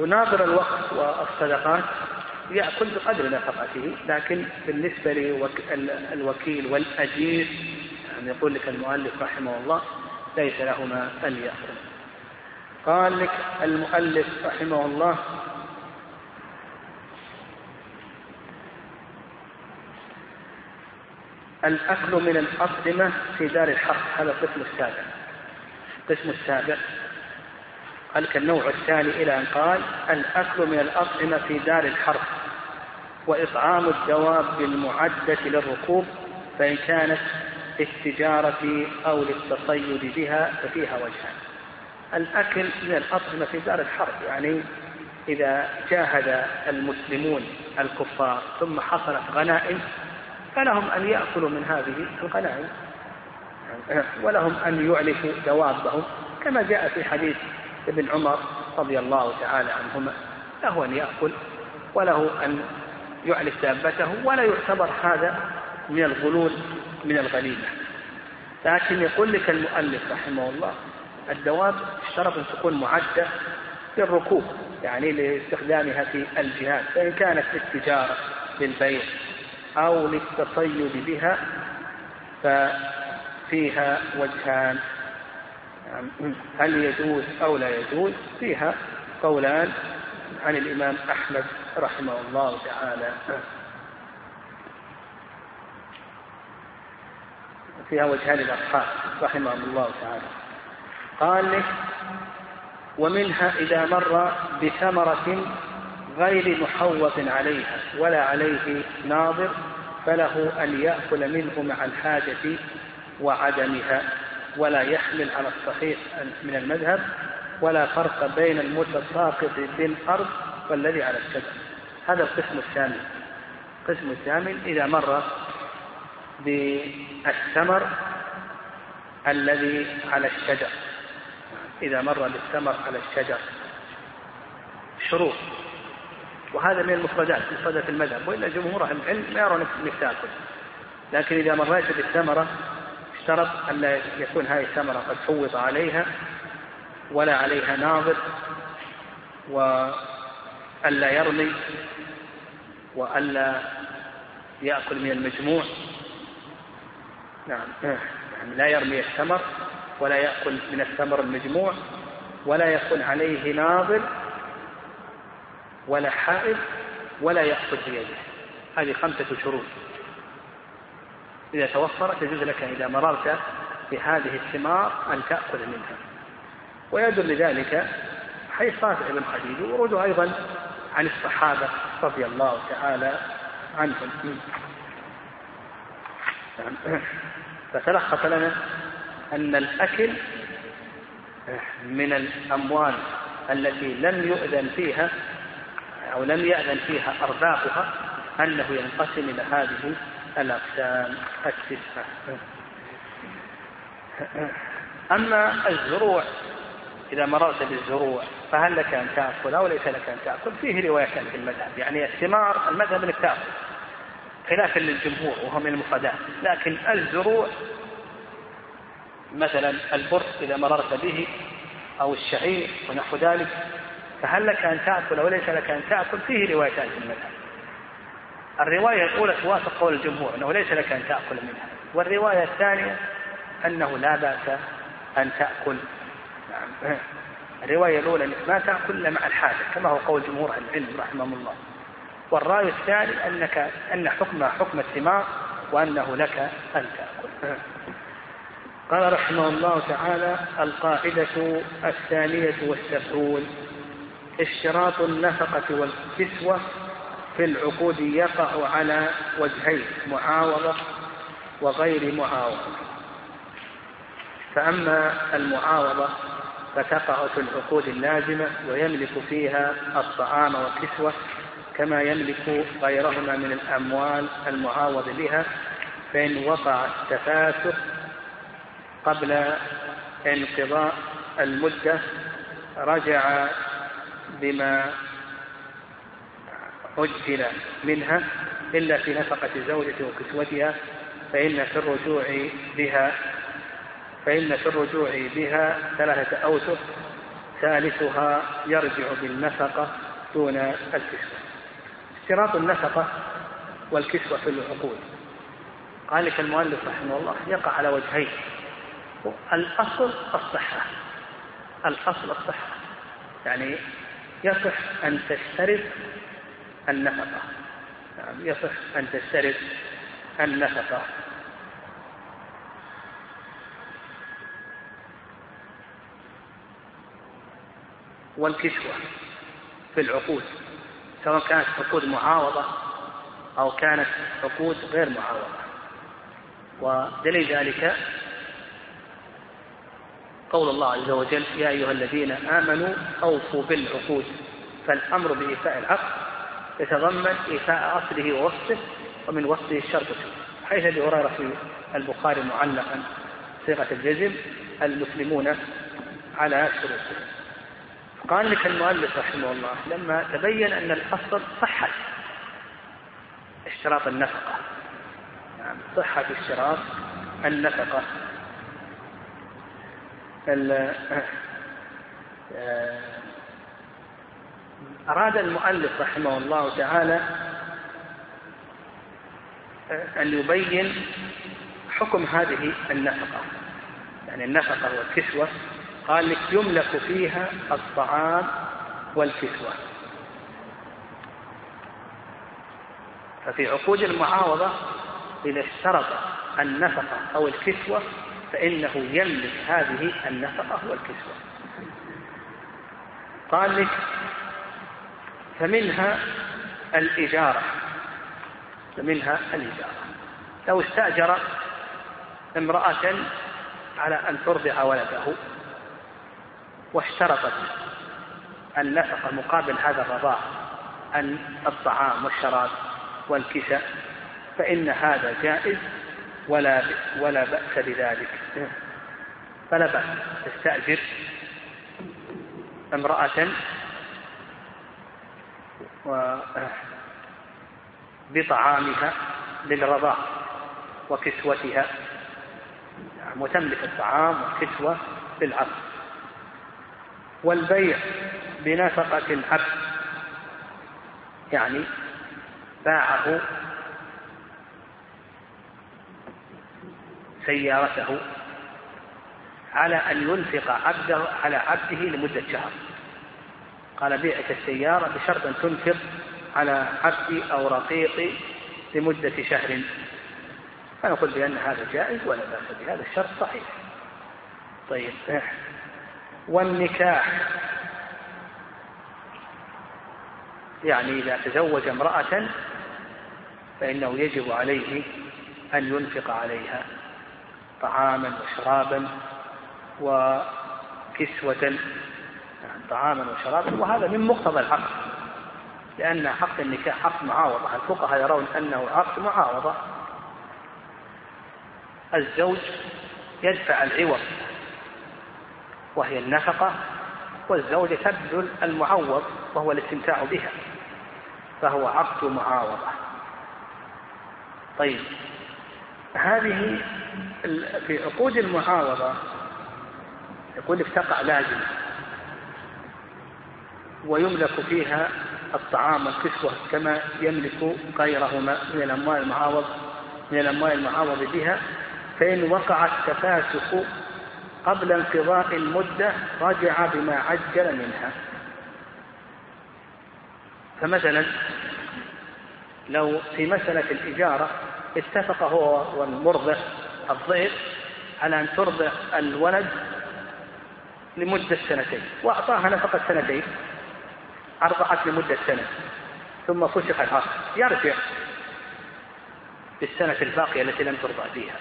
وناظر الوقت والصدقات يأكل بقدر نفقته لكن بالنسبة للوكيل والأجير يعني يقول لك المؤلف رحمه الله ليس لهما أن يأكل قال لك المؤلف رحمه الله الأكل من الأطعمة في دار الحرب هذا القسم السابع. القسم السابع. قال كالنوع الثاني إلى أن قال الأكل من الأطعمة في دار الحرب وإطعام الدواب المعدة للركوب فإن كانت للتجارة أو للتصيد بها ففيها وجهان. الأكل من الأطعمة في دار الحرب يعني إذا جاهد المسلمون الكفار ثم حصلت غنائم فلهم أن يأكلوا من هذه الغنائم ولهم أن يعلفوا دوابهم كما جاء في حديث ابن عمر رضي الله تعالى عنهما له أن يأكل وله أن يعلف دابته ولا يعتبر هذا من الغلول من الغنيمة لكن يقول لك المؤلف رحمه الله الدواب اشترط أن تكون معدة للركوب يعني لاستخدامها في الجهاد فإن كانت للتجارة للبيع أو للتصيد بها ففيها وجهان. هل يجوز أو لا يجوز؟ فيها قولان عن الإمام أحمد رحمه الله تعالى. فيها وجهان للأصحاب رحمهم الله تعالى. قال لك ومنها إذا مر بثمرة غير محوط عليها ولا عليه ناظر فله أن يأكل منه مع الحاجة وعدمها ولا يحمل على الصحيح من المذهب ولا فرق بين المتساقط بالأرض والذي على الشجر هذا القسم الثامن. القسم الثامن إذا مر بالثمر الذي على الشجر. إذا مر بالثمر على الشجر شروط. وهذا من المفردات مفردات المذهب. وإلا جمهور أهل العلم ما يرون أنك تأكل لكن إذا مريت بالثمرة اشترط أن لا يكون هذه الثمرة قد فوض عليها ولا عليها ناظر وألا يرمي وألا يأكل من المجموع. نعم. يعني لا يرمي الثمر ولا يأكل من الثمر المجموع ولا يكون عليه ناظر ولا حائل ولا يأخذ بيده هذه خمسة شروط. إذا توفرت يجوز لك إذا مررت بهذه الثمار أن تأخذ منها. ويدل لذلك حديث رافع بن خديج وروده أيضا عن الصحابة رضي الله تعالى عنهم. فتلخص لنا أن الأكل من الأموال التي لم يؤذن فيها أو لم يأذن فيها أربابها أنه ينقسم إلى هذه الأقسام التسعة. أما الزروع إذا مررت بالزروع فهل لك أن تأكل أو ليس لك أن تأكل؟ فيه روايتان في المذهب يعني الثمار المذهب أنك تأكل. خلافا للجمهور وهو من المفردات لكن الزروع مثلا البر إذا مررت به أو الشعير ونحو ذلك فهل لك أن تأكل أو ليس لك أن تأكل؟ فيه روايتان في المذهب الرواية الأولى توافق قول الجمهور أنه ليس لك أن تأكل منها. والرواية الثانية أنه لا بأس أن تأكل. نعم. الرواية الأولى ما تأكل إلا مع الحاجة كما هو قول جمهور العلم رحمهم الله. والرأي الثاني أنك أن حكمها حكم الثمار وأنه لك أن تأكل. قال رحمه الله تعالى القاعدة الثانية والسبعون اشتراط النفقة والكسوة في العقود يقع على وجهين معاوضة وغير معاوضة. فأما المعاوضة فتقع في العقود اللازمة ويملك فيها الطعام والكسوة كما يملك غيرهما من الأموال المعاوض بها فإن وقع التفاسخ قبل انقضاء المدة رجع بما عجل منها إلا في نفقة زوجته وكسوتها فإن في الرجوع بها فإن في الرجوع بها ثلاثة أوسط ثالثها يرجع بالنفقة دون الكسوة. اشتراط النفقة والكسوة في العقود. قال لك المؤلف رحمه الله يقع على وجهين. الأصل الصحة. الأصل الصحة. يعني يصح أن تشترط النفقة. يعني يصح أن تشترط النفقة. والكسوة في العقود. سواء كانت عقود معاوضة أو كانت عقود غير معاوضة. ودليل ذلك قول الله عز وجل يا أيها الذين آمنوا أوفوا بالعقود فالأمر بإيفاء العقد يتضمن إيفاء أصله ووصفه ومن وصفه الشرط فيه. حيث أبي هريرة في البخاري معلقا صيغة الجزم المسلمون على شروطه قال لك المؤلف رحمه الله لما تبين أن الأصل صحة اشتراط النفقة. نعم صحة اشتراط النفقة. آه، أراد المؤلف رحمه الله تعالى أن يبين حكم هذه النفقة. يعني النفقة والكسوة قال لك يملك فيها الطعام والكسوة ففي عقود المعاوضة إذا اشترط النفقة أو الكسوة فإنه يملك هذه النفقة والكسوة قال لك فمنها الإجارة فمنها الإجارة. لو استأجر امرأة على أن ترضع ولده واشترطت النفقة مقابل هذا الرضاع أن الطعام والشراب والكساء فإن هذا جائز ولا ولا بأس بذلك. فلا بأس. تستأجر امرأة بطعامها للرضاع وكسوتها. وتملك الطعام والكسوة بالعقد والبيع بنفقة العبد يعني باعه سيارته على أن ينفق عبده على عبده لمدة شهر. قال بيعك السيارة بشرط أن تنفق على عبدي أو رقيقي لمدة شهر. فنقول بأن هذا جائز ولا بأس بهذا. الشرط صحيح. طيب. والنكاح. يعني إذا تزوج امرأة فإنه يجب عليه أن ينفق عليها طعاما وشرابا وكسوة. يعني طعاما وشرابا وهذا من مقتضى العقد لأن عقد النكاح عقد معاوضة. الفقهاء يرون أنه عقد معاوضة. الزوج يدفع العوض وهي النفقة والزوجة تبذل المعوض وهو الاستمتاع بها فهو عقد معاوضة. طيب هذه في عقود المعاوضة يقول لك تقع لازمة ويملك فيها الطعام والكسوة كما يملك غيرهما من الأموال المعاوض من الأموال المعاوض بها فإن وقع التفاسخ قبل انقضاء المدة رجع بما عجل منها. فمثلا لو في مسألة الإجارة اتفق هو والمرضع الضيف على أن ترضع الولد لمدة سنتين وأعطاها نفقة سنتين أرضعت لمدة سنة ثم فسخ العقد يرجع بالسنة الباقية التي لم ترضع فيها.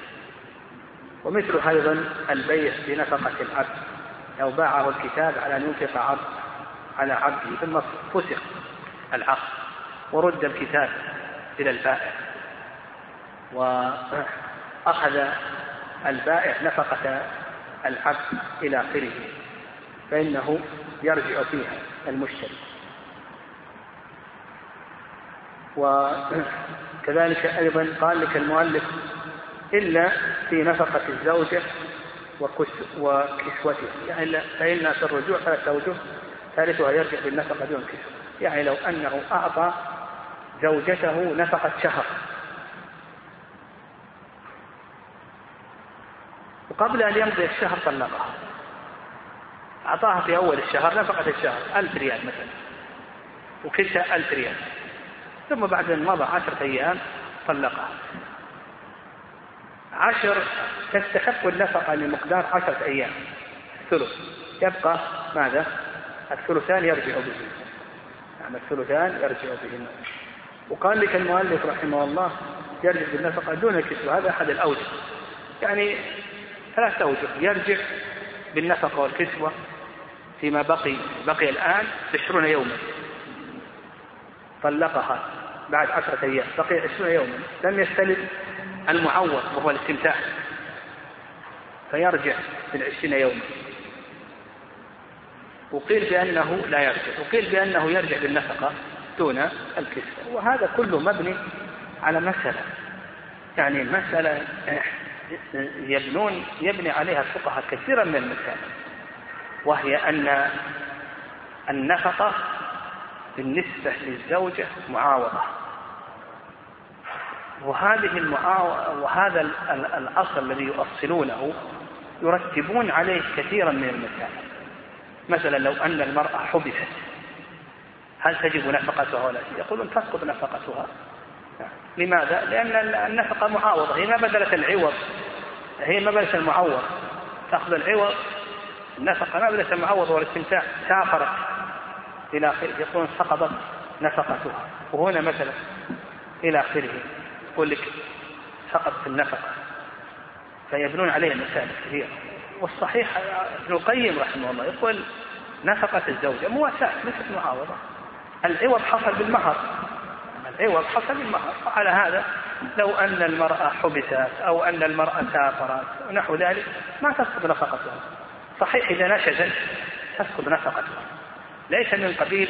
ومثل أيضا البيع بنفقة العبد لو باعه الكتاب على أن ينفق عبد على عبده ثم فسخ العقد ورد الكتاب إلى البائع وأخذ البائع نفقة العبد إلى آخره فإنه يرجع فيها المشتري. وكذلك أيضا قال لك المؤلف إلا في نفقة الزوجة وكسوتها يعني فإن في الرجوع ثلاثة أوجه ثالثها يرجع بالنفقة دون كسوة يعني لو أنه أعطى زوجته نفقة شهر. وقبل أن يمضي الشهر طلقها. أعطاها في أول الشهر نفقة الشهر ألف ريال مثلا. وكسها ألف ريال. ثم بعد أن مضى عشرة أيام طلقها. عشر تستحق النفقة لمقدار عشرة أيام. الثلث. يبقى ماذا؟ الثلثان يرجع به نعم الثلثان يرجع به وقال لك المؤلف رحمه الله يرجع بالنفقة دون الكسوة هذا أحد الأوجه. يعني ثلاثة أوجه. يرجع بالنفقة والكسوة فيما بقي بقي الآن عشرون يوما. طلقها بعد عشرة أيام. بقي عشرون يوما. لم يستلم المعوض وهو الاستمتاع. فيرجع في العشرين يوما. وقيل بأنه لا يرجع. وقيل بأنه يرجع بالنفقة دون الكسوة وهذا كله مبني على مسألة. يعني مسألة يبنون يبني عليها الفقهاء كثيرا من المسائل. وهي أن النفقة بالنسبة للزوجة معاوضة. وهذه المعاوضة وهذا الأصل الذي يؤصلونه يرتبون عليه كثيرا من المسائل مثلا لو أن المرأة حبست هل تجب نفقتها ولا يقولون تسقط نفقتها. لماذا؟ لأن النفقة معاوضة هي ما بدلت العوض هي ما بدلت المعوض. تأخذ العوض النفقة ما بدلت المعوض والاستمتاع سافرت إلى آخره يقولون سقطت نفقتها. وهنا مثلا إلى آخره. يقول لك سقطت النفقة. فيبنون عليه مسائل كثيرة. والصحيح ابن القيم رحمه الله يقول نفقة الزوجة مواساة ليست معاوضة العوض حصل بالمهر. العوض حصل بالمهر. وعلى هذا لو أن المرأة حبست أو أن المرأة سافرت ونحو ذلك ما تسقط نفقتها. صحيح إذا نشزت تسقط نفقتها. ليس من قبيل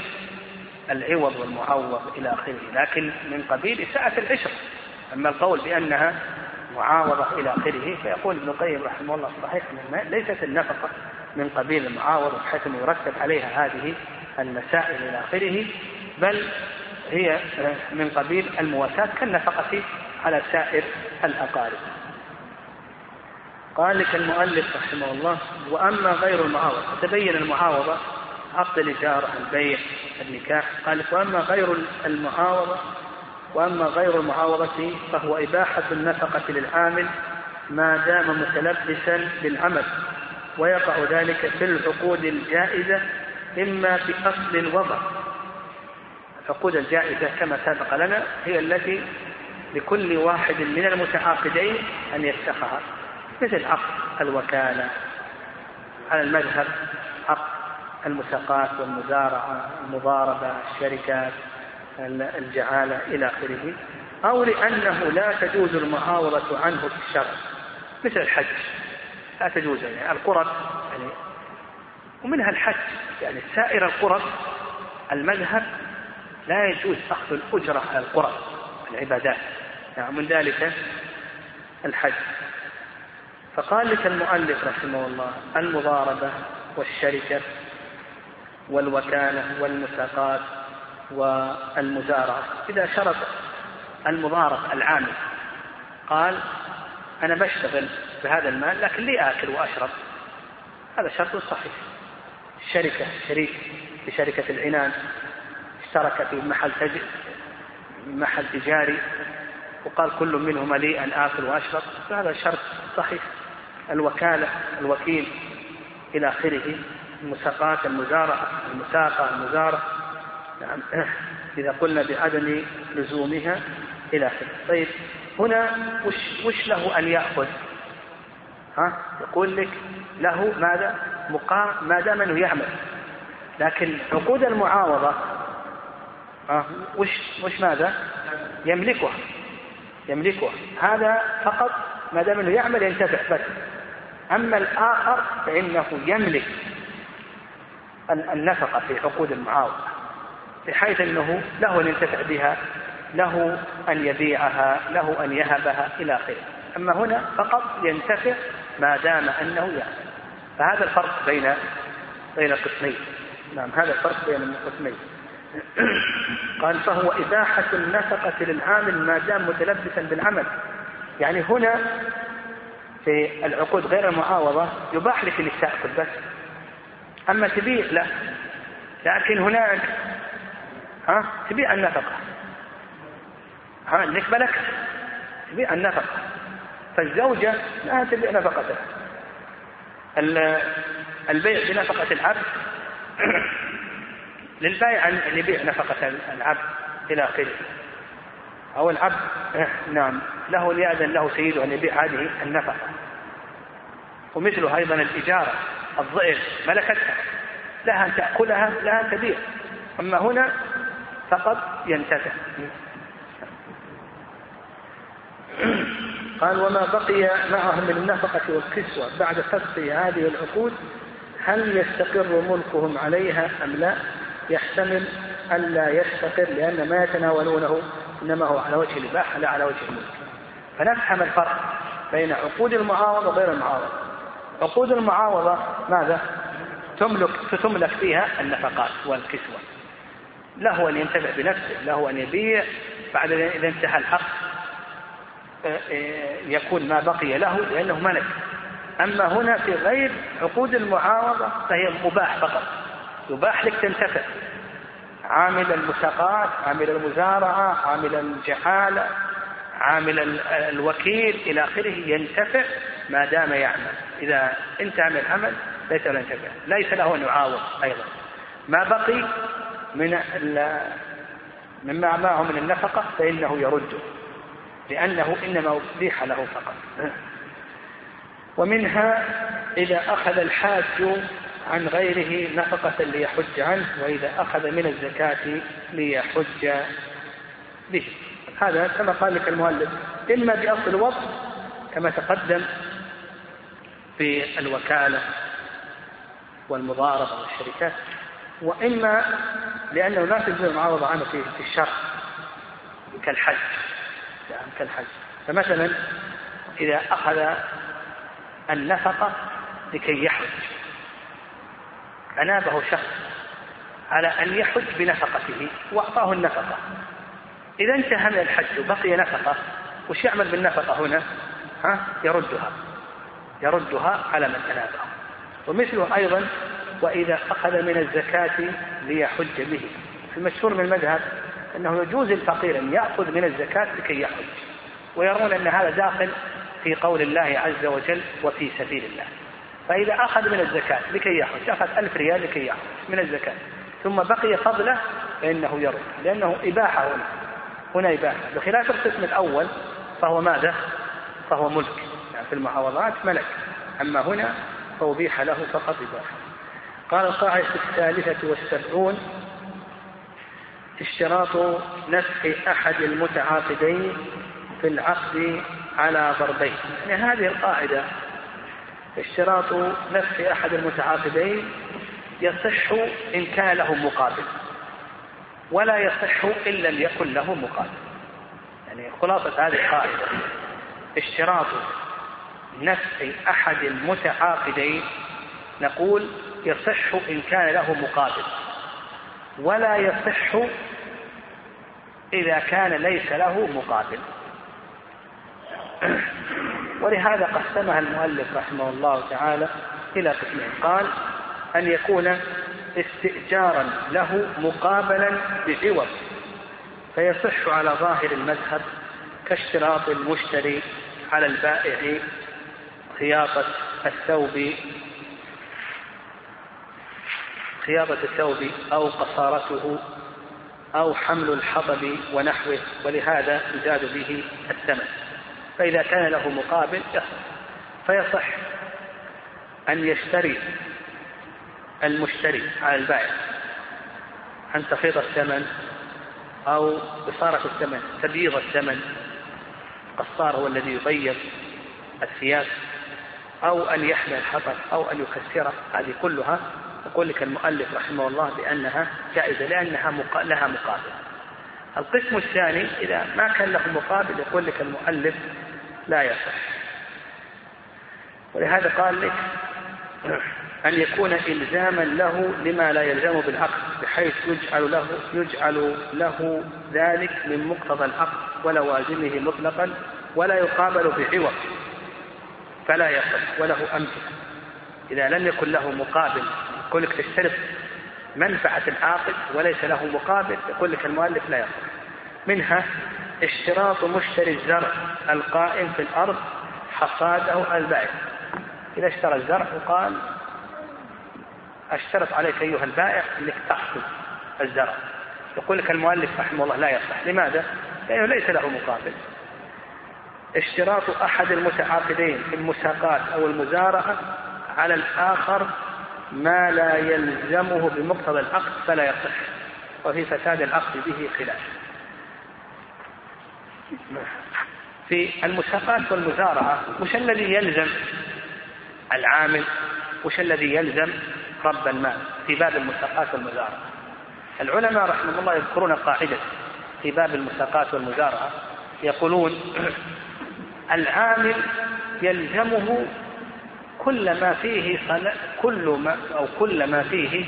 العوض والمعوض إلى آخره لكن من قبيل إساءة العشر. أما القول بأنها معاوضة إلى آخره فيقول ابن القيم رحمه الله صحيح ليست النفقة من قبيل المعاوضة بحيث أنه يرتب عليها هذه المسائل إلى آخره بل هي من قبيل المواساة كالنفقة على سائر الأقارب. قال لك المؤلف رحمه الله وأما غير المعاوضة تبين المعاوضة عقد الإجارة البيع النكاح. قال لك وأما غير المعاوضة وأما غير المعاوضة فهو إباحة النفقة للعامل ما دام متلبسا بالعمل ويقع ذلك في العقود الجائزة إما في أصل الوضع. العقود الجائزة كما سبق لنا هي التي لكل واحد من المتعاقدين أن يفسخها مثل عقد الوكالة على المذهب عقد المساقات والمزارعة المضاربة الشركات. الجعالة إلى آخره أو لأنه لا تجوز المعاوضة عنه في الشرع مثل الحج. لا تجوز يعني القرب يعني ومنها الحج. يعني سائر القرب المذهب لا يجوز أخذ الأجرة على القرب العبادات. يعني من ذلك الحج. فقال لك المؤلف رحمه الله المضاربة والشركة والوكالة والمساقات والمزارعة. إذا شرط المضارب العامل قال أنا بشتغل بهذا المال لكن لي آكل وأشرب. هذا شرط صحيح. الشركة شريك في شركة العنان اشترك في محل. محل تجاري وقال كل منهما لي أن آكل وأشرب. فهذا شرط صحيح. الوكالة الوكيل إلى آخره المساقات المزارعة المساقة المزارعة. نعم. إذا قلنا بعدم لزومها إلى آخره. طيب هنا وش, وش له أن يأخذ؟ ها؟ يقول لك له ماذا؟ مقام ما دام أنه يعمل. لكن عقود المعاوضة ها؟ وش وش ماذا؟ يملكها. يملكها. هذا فقط ما دام أنه يعمل ينتفع بس أما الآخر فإنه يملك النفقة في عقود المعاوضة. بحيث إنه له أن ينتفع بها له أن يبيعها له أن يهبها إلى آخره. أما هنا فقط ينتفع ما دام أنه يعمل فهذا الفرق بين بين القسمين. نعم هذا الفرق بين القسمين. قال فهو إباحة النفقة للعامل ما دام متلبسا بالعمل. يعني هنا في العقود غير المعاوضة يباح لك انك تأكل بس. أما تبيع لا. لكن هناك ها؟ تبيع النفقة ها انك ملكت تبيع النفقة فالزوجة لا تبيع نفقتها البيع بنفقة العبد للبائع أن يبيع نفقة العبد إلى آخره. أو العبد نعم له أن يأذن له سيده أن يبيع هذه النفقة. ومثله أيضا الإجارة الضئر ملكتها. لها أن تأكلها لها أن تبيع. أما هنا فقط ينتفع. قال وما بقي معهم من النفقة والكسوة بعد فسخ هذه العقود هل يستقر ملكهم عليها أم لا؟ يحتمل ألا يستقر لأن ما يتناولونه إنما هو على وجه الإباحة لا على وجه الملك. فنفهم الفرق بين عقود المعاوضة وغير المعاوضة عقود المعاوضة ماذا؟ تملك تملك فيها النفقات والكسوة. له أن ينتفع بنفسه له أن يبيع بعد إذا انتهى الحق آه، آه، يكون ما بقي له لأنه ملك. أما هنا في غير عقود المعاوضة فهي مباح فقط. يباح لك تنتفع. عامل المساقات عامل المزارعة عامل الجحالة عامل الوكيل إلى آخره ينتفع ما دام يعمل. إذا انتهى من العمل ليس له ينتفع ليس له أن يعاوض أيضا. ما بقي من مما معه من النفقة فإنه يرده لأنه إنما أبيح له فقط. ومنها إذا أخذ الحاج عن غيره نفقة ليحج عنه وإذا أخذ من الزكاة ليحج به. هذا كما قال لك المؤلف إما بأصل الوضع كما تقدم في الوكالة والمضاربة والشركات. وإما لأنه لا تجوز المعاوضة عنه في الشرع كالحج يعني كالحج فمثلا إذا أخذ النفقة لكي يحج أنابه شخص على أن يحج بنفقته وأعطاه النفقة إذا انتهى من الحج وبقي نفقة وش يعمل بالنفقة هنا؟ ها؟ يردها يردها على من أنابه ومثله أيضا وإذا أخذ من الزكاة ليحج به. المشهور من المذهب أنه يجوز الفقير أن يأخذ من الزكاة لكي يحج. ويرون أن هذا داخل في قول الله عز وجل وفي سبيل الله. فإذا أخذ من الزكاة لكي يحج أخذ ألف ريال لكي يحج من الزكاة. ثم بقي فضله فإنه يرد. لأنه إباحة هنا. هنا إباحة. بخلاف القسم الأول فهو ماذا؟ فهو ملك. يعني في المعاوضات ملك. أما هنا فأبيح له فقط إباحة. قال القاعدة الثالثة والسبعون اشتراط نسخ أحد المتعاقدين في العقد على ضربين. يعني هذه القاعدة اشتراط نسخ أحد المتعاقدين يصح إن كان له مقابل ولا يصح إن لم يكن له مقابل. يعني خلاصة هذه القاعدة اشتراط نسخ أحد المتعاقدين نقول يصح إن كان له مقابل ولا يصح إذا كان ليس له مقابل. ولهذا قسمها المؤلف رحمه الله تعالى إلى قسمين. قال أن يكون استئجارا له مقابلا بعوض فيصح على ظاهر المذهب كاشتراط المشتري على البائع خياطة الثوب خياطة الثوب أو قصارته أو حمل الحطب ونحوه ولهذا يزاد به الثمن. فإذا كان له مقابل يصح. فيصح أن يشتري المشتري على البائع أن تخيط الثمن أو إصارة الثمن تبييض الثمن. القصار هو الذي يبيض الثياب. أو أن يحمل الحطب أو أن يكسره. هذه كلها يقول لك المؤلف رحمه الله بأنها جائزة لأنها لها مقابل. القسم الثاني إذا ما كان له مقابل يقول لك المؤلف لا يصح. ولهذا قال لك أن يكون إلزاما له لما لا يلزم بالعقد بحيث يجعل له يجعل له ذلك من مقتضى العقد ولوازمه مطلقا ولا يقابل بعوض. فلا يصح وله أمثلة. إذا لم يكن له مقابل يقول لك تشترط منفعة العاقد وليس له مقابل. يقول لك المؤلف لا يصح منها اشتراط مشتري الزرع القائم في الأرض حصاده البائع. إذا اشترى الزرع وقال أشترط عليك أيها البائع أنك تحصد الزرع. يقول لك المؤلف رحمه الله لا يصح. لماذا؟ لأنه ليس له مقابل. اشتراط أحد المتعاقدين في المساقات أو المزارعة على الآخر ما لا يلزمه بمقتضى العقد فلا يصح وفي فساد العقد به خلاف. في المساقات والمزارعة وش الذي يلزم العامل؟ وش الذي يلزم رب المال في باب المساقات والمزارعة؟ العلماء رحمه الله يذكرون قاعدة في باب المساقات والمزارعة يقولون العامل يلزمه كل ما فيه كل ما أو كل ما فيه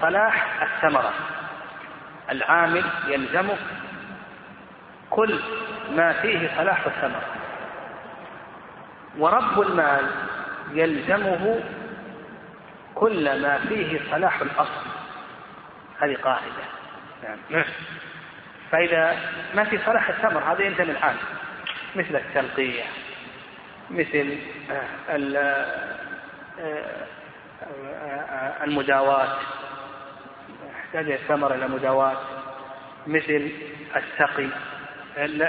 صلاح الثمرة. العامل يلزمه كل ما فيه صلاح الثمرة. ورب المال يلزمه كل ما فيه صلاح الأصل. هذه قاعدة. نعم. فإذا ما في صلاح الثمر هذا يلزم العامل. مثل التلقية مثل المداواة يحتاج الثمر إلى مداواة مثل السقي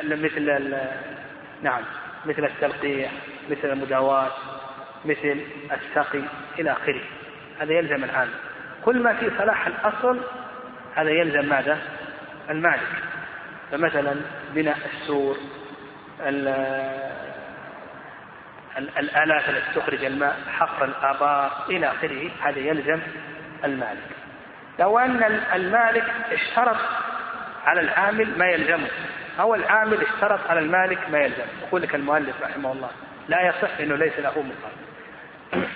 مثل نعم مثل التلقيح مثل المداواة مثل السقي إلى آخره. هذا يلزم العامل كل ما في صلاح الأصل هذا يلزم ماذا؟ المالك. فمثلا بناء السور الآلات التي تخرج الماء حفر الآبار إلى آخره هذا يلزم المالك. لو أن المالك اشترط على العامل ما يلزمه أو العامل اشترط على المالك ما يلزم يقول لك المؤلف رحمه الله لا يصح أنه ليس له مقابل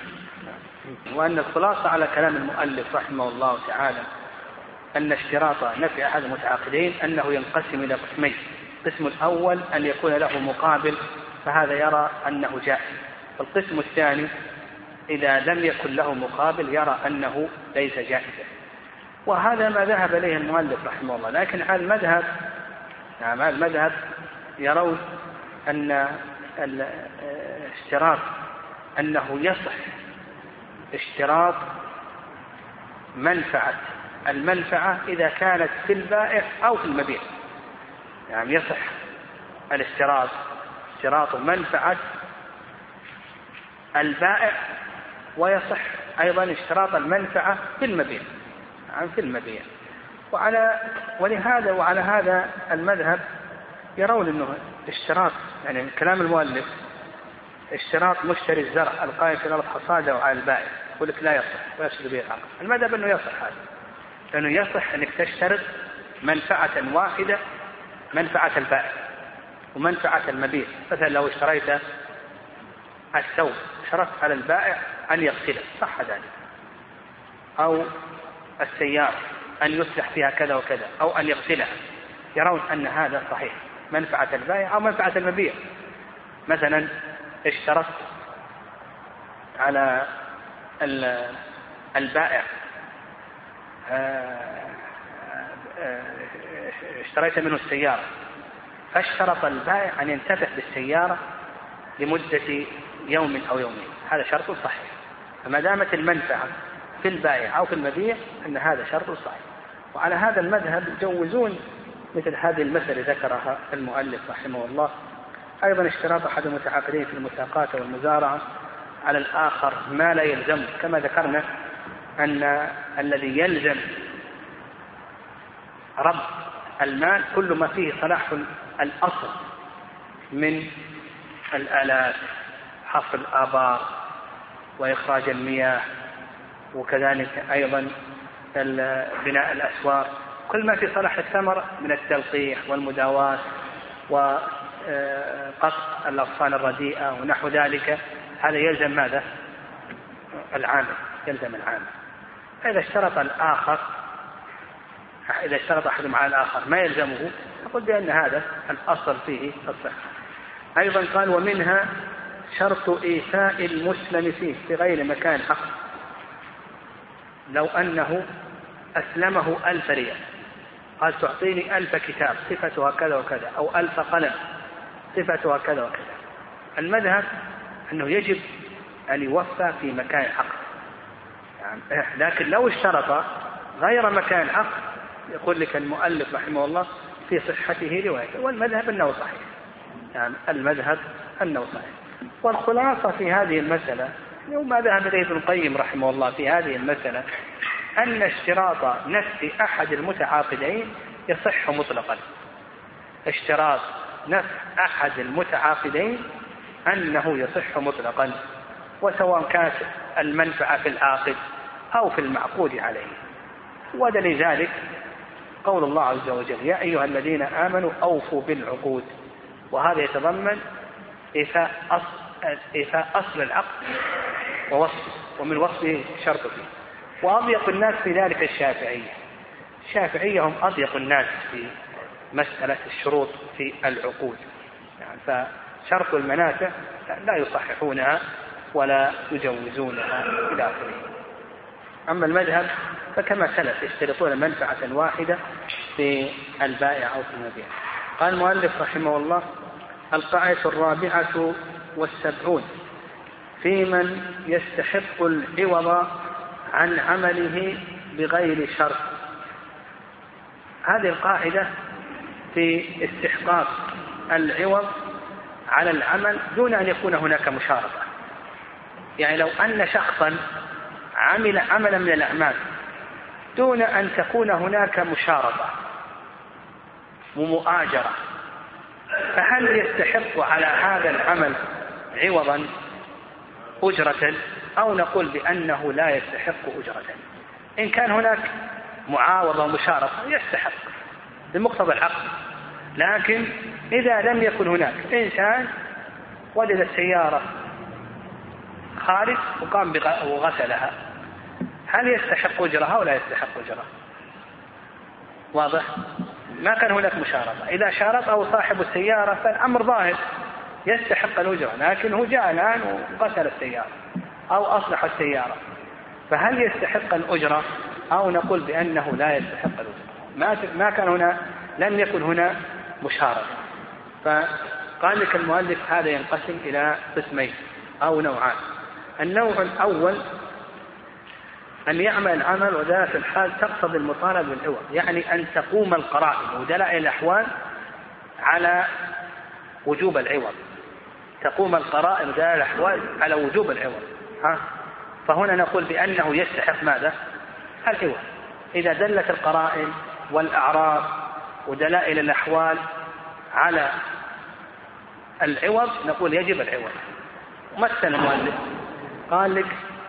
وأن الخلاصة على كلام المؤلف رحمه الله تعالى أن اشتراط نفع أحد المتعاقدين أنه ينقسم إلى قسمين. القسم الأول أن يكون له مقابل فهذا يرى أنه جائز. القسم الثاني إذا لم يكن له مقابل يرى أنه ليس جائزا. وهذا ما ذهب إليه المؤلف رحمه الله. لكن على المذهب نعم على المذهب يرون أن الاشتراط أنه يصح اشتراط منفعة. المنفعة إذا كانت في البائع أو في المبيع. يعني يصح الاشتراط اشتراط منفعة البائع ويصح أيضا اشتراط المنفعة في المبيع يعني في المبيع. وعلى ولهذا وعلى هذا المذهب يرون إنه اشتراط يعني كلام المؤلف اشتراط مشتري الزرع القائم في الأرض حصاده وعلى البائع يقول لك لا يصح ويفسد به العقد المذهب إنه يصح هذا لأنه يصح إنك تشترط منفعة واحدة منفعة البائع. ومنفعة المبيع مثلا لو اشتريت الثوب شرطت على البائع أن يغسله صح ذلك. أو السيارة أن يصلح فيها كذا وكذا أو أن يغسلها. يرون أن هذا صحيح. منفعة البائع أو منفعة المبيع. مثلا اشترطت على البائع. آه، آه، اشتريت منه السيارة. فاشترط البائع أن ينتفع بالسيارة لمدة يوم أو يومين. هذا شرط صحيح. فما دامت المنفعة في البائع أو في المبيع أن هذا شرط صحيح. وعلى هذا المذهب يجوزون مثل هذه المسألة ذكرها المؤلف رحمه الله. أيضا اشتراط أحد المتعاقدين في المساقات والمزارعة على الآخر ما لا يلزم. كما ذكرنا أن الذي يلزم رب المال كل ما فيه صلاح الأصل من الآلات حفر الآبار وإخراج المياه وكذلك أيضا بناء الأسوار. كل ما في صلاح الثمر من التلقيح والمداواة وقص الأغصان الرديئة ونحو ذلك هذا يلزم ماذا؟ العامل يلزم العامل. إذا اشترط الآخر إذا اشترط أحدهم على الآخر ما يلزمه؟ نقول بأن هذا الأصل فيه الصحة. أيضا قال ومنها شرط إيفاء المسلم فيه في غير مكان حق. لو أنه أسلمه ألف ريال. قال تعطيني ألف كتاب صفتها كذا وكذا أو ألف قلم صفتها كذا وكذا. المذهب أنه يجب أن يوفى في مكان حق. يعني لكن لو اشترط غير مكان حق يقول لك المؤلف رحمه الله في صحته رواية والمذهب أنه صحيح. يعني المذهب أنه صحيح. والخلاصة في هذه المسألة وما ذهب إليه ابن القيم رحمه الله في هذه المسألة أن اشتراط نفس أحد المتعاقدين يصح مطلقا. اشتراط نفس أحد المتعاقدين أنه يصح مطلقا وسواء كانت المنفعة في العاقد أو في المعقود عليه. ودليل ذلك قول الله عز وجل يا أيها الذين آمنوا أوفوا بالعقود. وهذا يتضمن إيفاء أصل, إيفاء أصل العقد ووصفه ومن وصفه شرط فيه. وأضيق الناس في ذلك الشافعية. الشافعية هم أضيق الناس في مسألة الشروط في العقود. يعني فشرط المنافع لا يصححونها ولا يجوزونها إلى آخره. أما المذهب فكما سلف يشترطون منفعة واحدة في البائع أو في المبيع. قال المؤلف رحمه الله القاعدة الرابعة والسبعون في من يستحق العوض عن عمله بغير شرط. هذه القاعدة في استحقاق العوض على العمل دون أن يكون هناك مشارطة. يعني لو أن شخصا عمل عملا من الأعمال دون أن تكون هناك مشارطة ومؤاجرة. فهل يستحق على هذا العمل عوضا أجرة؟ أو نقول بأنه لا يستحق أجرة. إن كان هناك معاوضة ومشارطة يستحق بمقتضى العقد لكن إذا لم يكن هناك إنسان وجد السيارة خارج وقام وغسلها هل يستحق أجرة أو لا يستحق أجرة واضح؟ ما كان هناك مشارطة. إذا شارط أو صاحب السيارة فالأمر ظاهر. يستحق الأجرة لكن هو جاء الآن وغسل السيارة أو أصلح السيارة. فهل يستحق الأجرة؟ أو نقول بأنه لا يستحق الأجرة. ما ما كان هنا لم يكن هنا مشارطة. فقال لك المؤلف هذا ينقسم إلى قسمين أو نوعان. النوع الأول أن يعمل العمل وذلك الحال تقتضي المطالبة بالعوض يعني أن تقوم القرائن ودلائل الأحوال على وجوب العوض. تقوم القرائن ودلائل الأحوال على وجوب العوض. ها؟ فهنا نقول بأنه يستحق ماذا؟ العوض إذا دلت القرائن والأعراض ودلائل الأحوال على العوض نقول يجب العوض. مثل المؤلف قال لك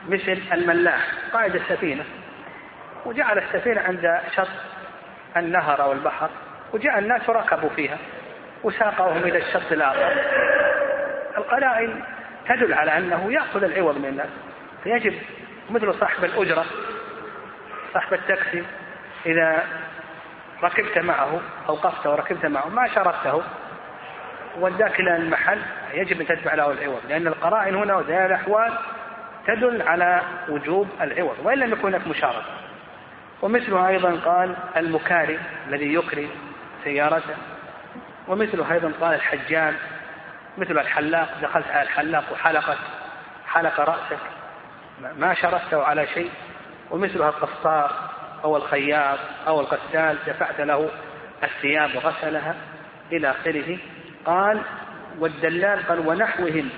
مثل الملاح قائد السفينة وجعل السفينة عند شط النهر أو البحر وجاء الناس وركبوا فيها وساقهم إلى الشط الآخر. القرائن تدل على أنه يأخذ العوض من الناس. فيجب مثل صاحب الأجرة صاحب التاكسي إذا ركبت معه أوقفت وركبت معه ما شرطته وداك إلى المحل يجب أن تدفع له العوض. لأن القرائن هنا وزي الأحوال تدل على وجوب العوض وإن لم يكن هناك مشاركة. ومثله أيضا قال المكاري الذي يكري سيارته ومثله أيضا قال الحجام مثل الحلاق دخلت على الحلاق وحلقت حلق رأسك ما شرفته على شيء. ومثلها القصار أو الخياط أو الغسال دفعت له الثياب وغسلها إلى آخره. قال والدلال قال ونحوهم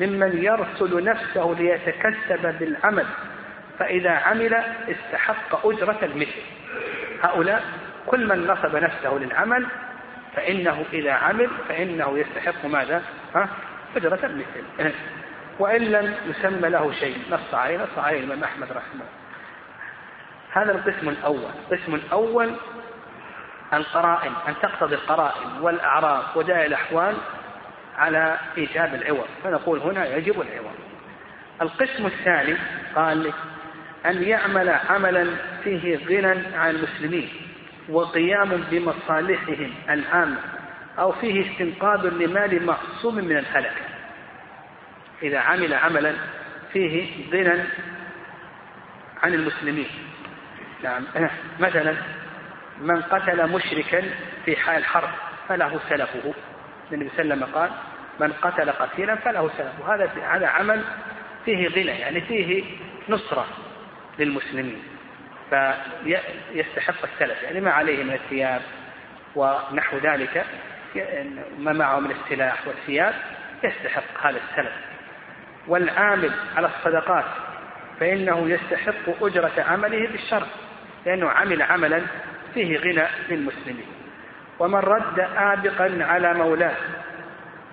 ممن يرسل نفسه ليتكسب بالعمل فإذا عمل استحق أجرة المثل. هؤلاء كل من نصب نفسه للعمل فإنه إذا عمل فإنه يستحق ماذا؟ ها؟ أجرة المثل. وإن لم يسمى له شيء نص عليه نص عليه الإمام أحمد رحمه هذا القسم الأول. القسم الأول القرائن أن تقتضي القرائن والأعراض وداعي الأحوال على إيجاب العوض فنقول هنا يجب العوض. القسم الثاني قال أن يعمل عملا فيه غنى عن المسلمين وقيام بمصالحهم العامة أو فيه استنقاذ لمال معصوم من الهلك. إذا عمل عملا فيه غنى عن المسلمين. نعم. مثلا من قتل مشركا في حال حرب فله سلفه. النبي صلى الله عليه وسلم قال من قتل قتيلا فله سلفه هذا هذا عمل فيه غنى يعني فيه نصرة للمسلمين. فيستحق السلف يعني ما عليه من الثياب ونحو ذلك ما معه من السلاح والثياب يستحق هذا السلف. والعامل على الصدقات فإنه يستحق أجرة عمله بالشرع لأنه عمل عملا فيه غنى للمسلمين. ومن رد آبقا على مولاه.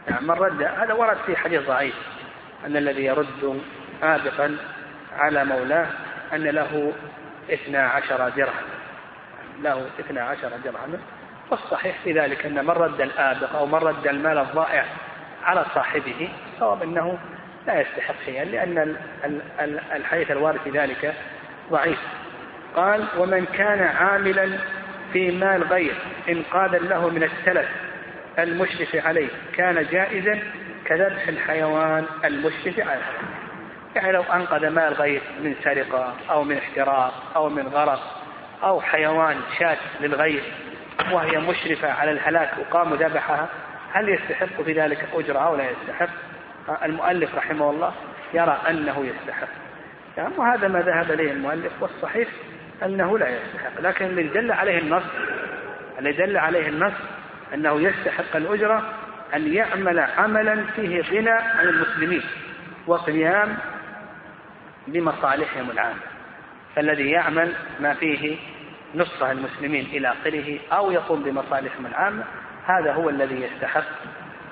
يعني من رد هذا ورد في حديث ضعيف أن الذي يرد آبقا على مولاه أن له اثنا عشر درهم. له اثنا عشر درهما والصحيح في ذلك أن من رد الآبق أو من رد المال الضائع على صاحبه صواب أنه لا يستحق شيئا لأن الحديث الوارد في ذلك ضعيف. قال ومن كان عاملا في مال غير إنقاذا له من السلف المشرف عليه كان جائزا كذبح الحيوان المشرف عليه. يعني لو أنقذ مال غير من سرقة أو من احتراق أو من غرق أو حيوان شاة للغير وهي مشرفة على الهلاك وقام ذبحها هل يستحق في ذلك أجرة أو لا يستحق؟ المؤلف رحمه الله يرى أنه يستحق. يعني وهذا ما ذهب إليه المؤلف والصحيح أنه لا يستحق لكن الذي دل عليه النص الذي دل عليه النص أنه يستحق الأجرة أن يعمل عملا فيه غنى عن المسلمين وقيام بمصالحهم العامة. فالذي يعمل ما فيه نصرة المسلمين إلى آخره أو يقوم بمصالحهم العامة هذا هو الذي يستحق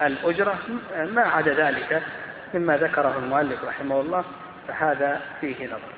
الأجرة. ما عدا ذلك مما ذكره المؤلف رحمه الله فهذا فيه نظر.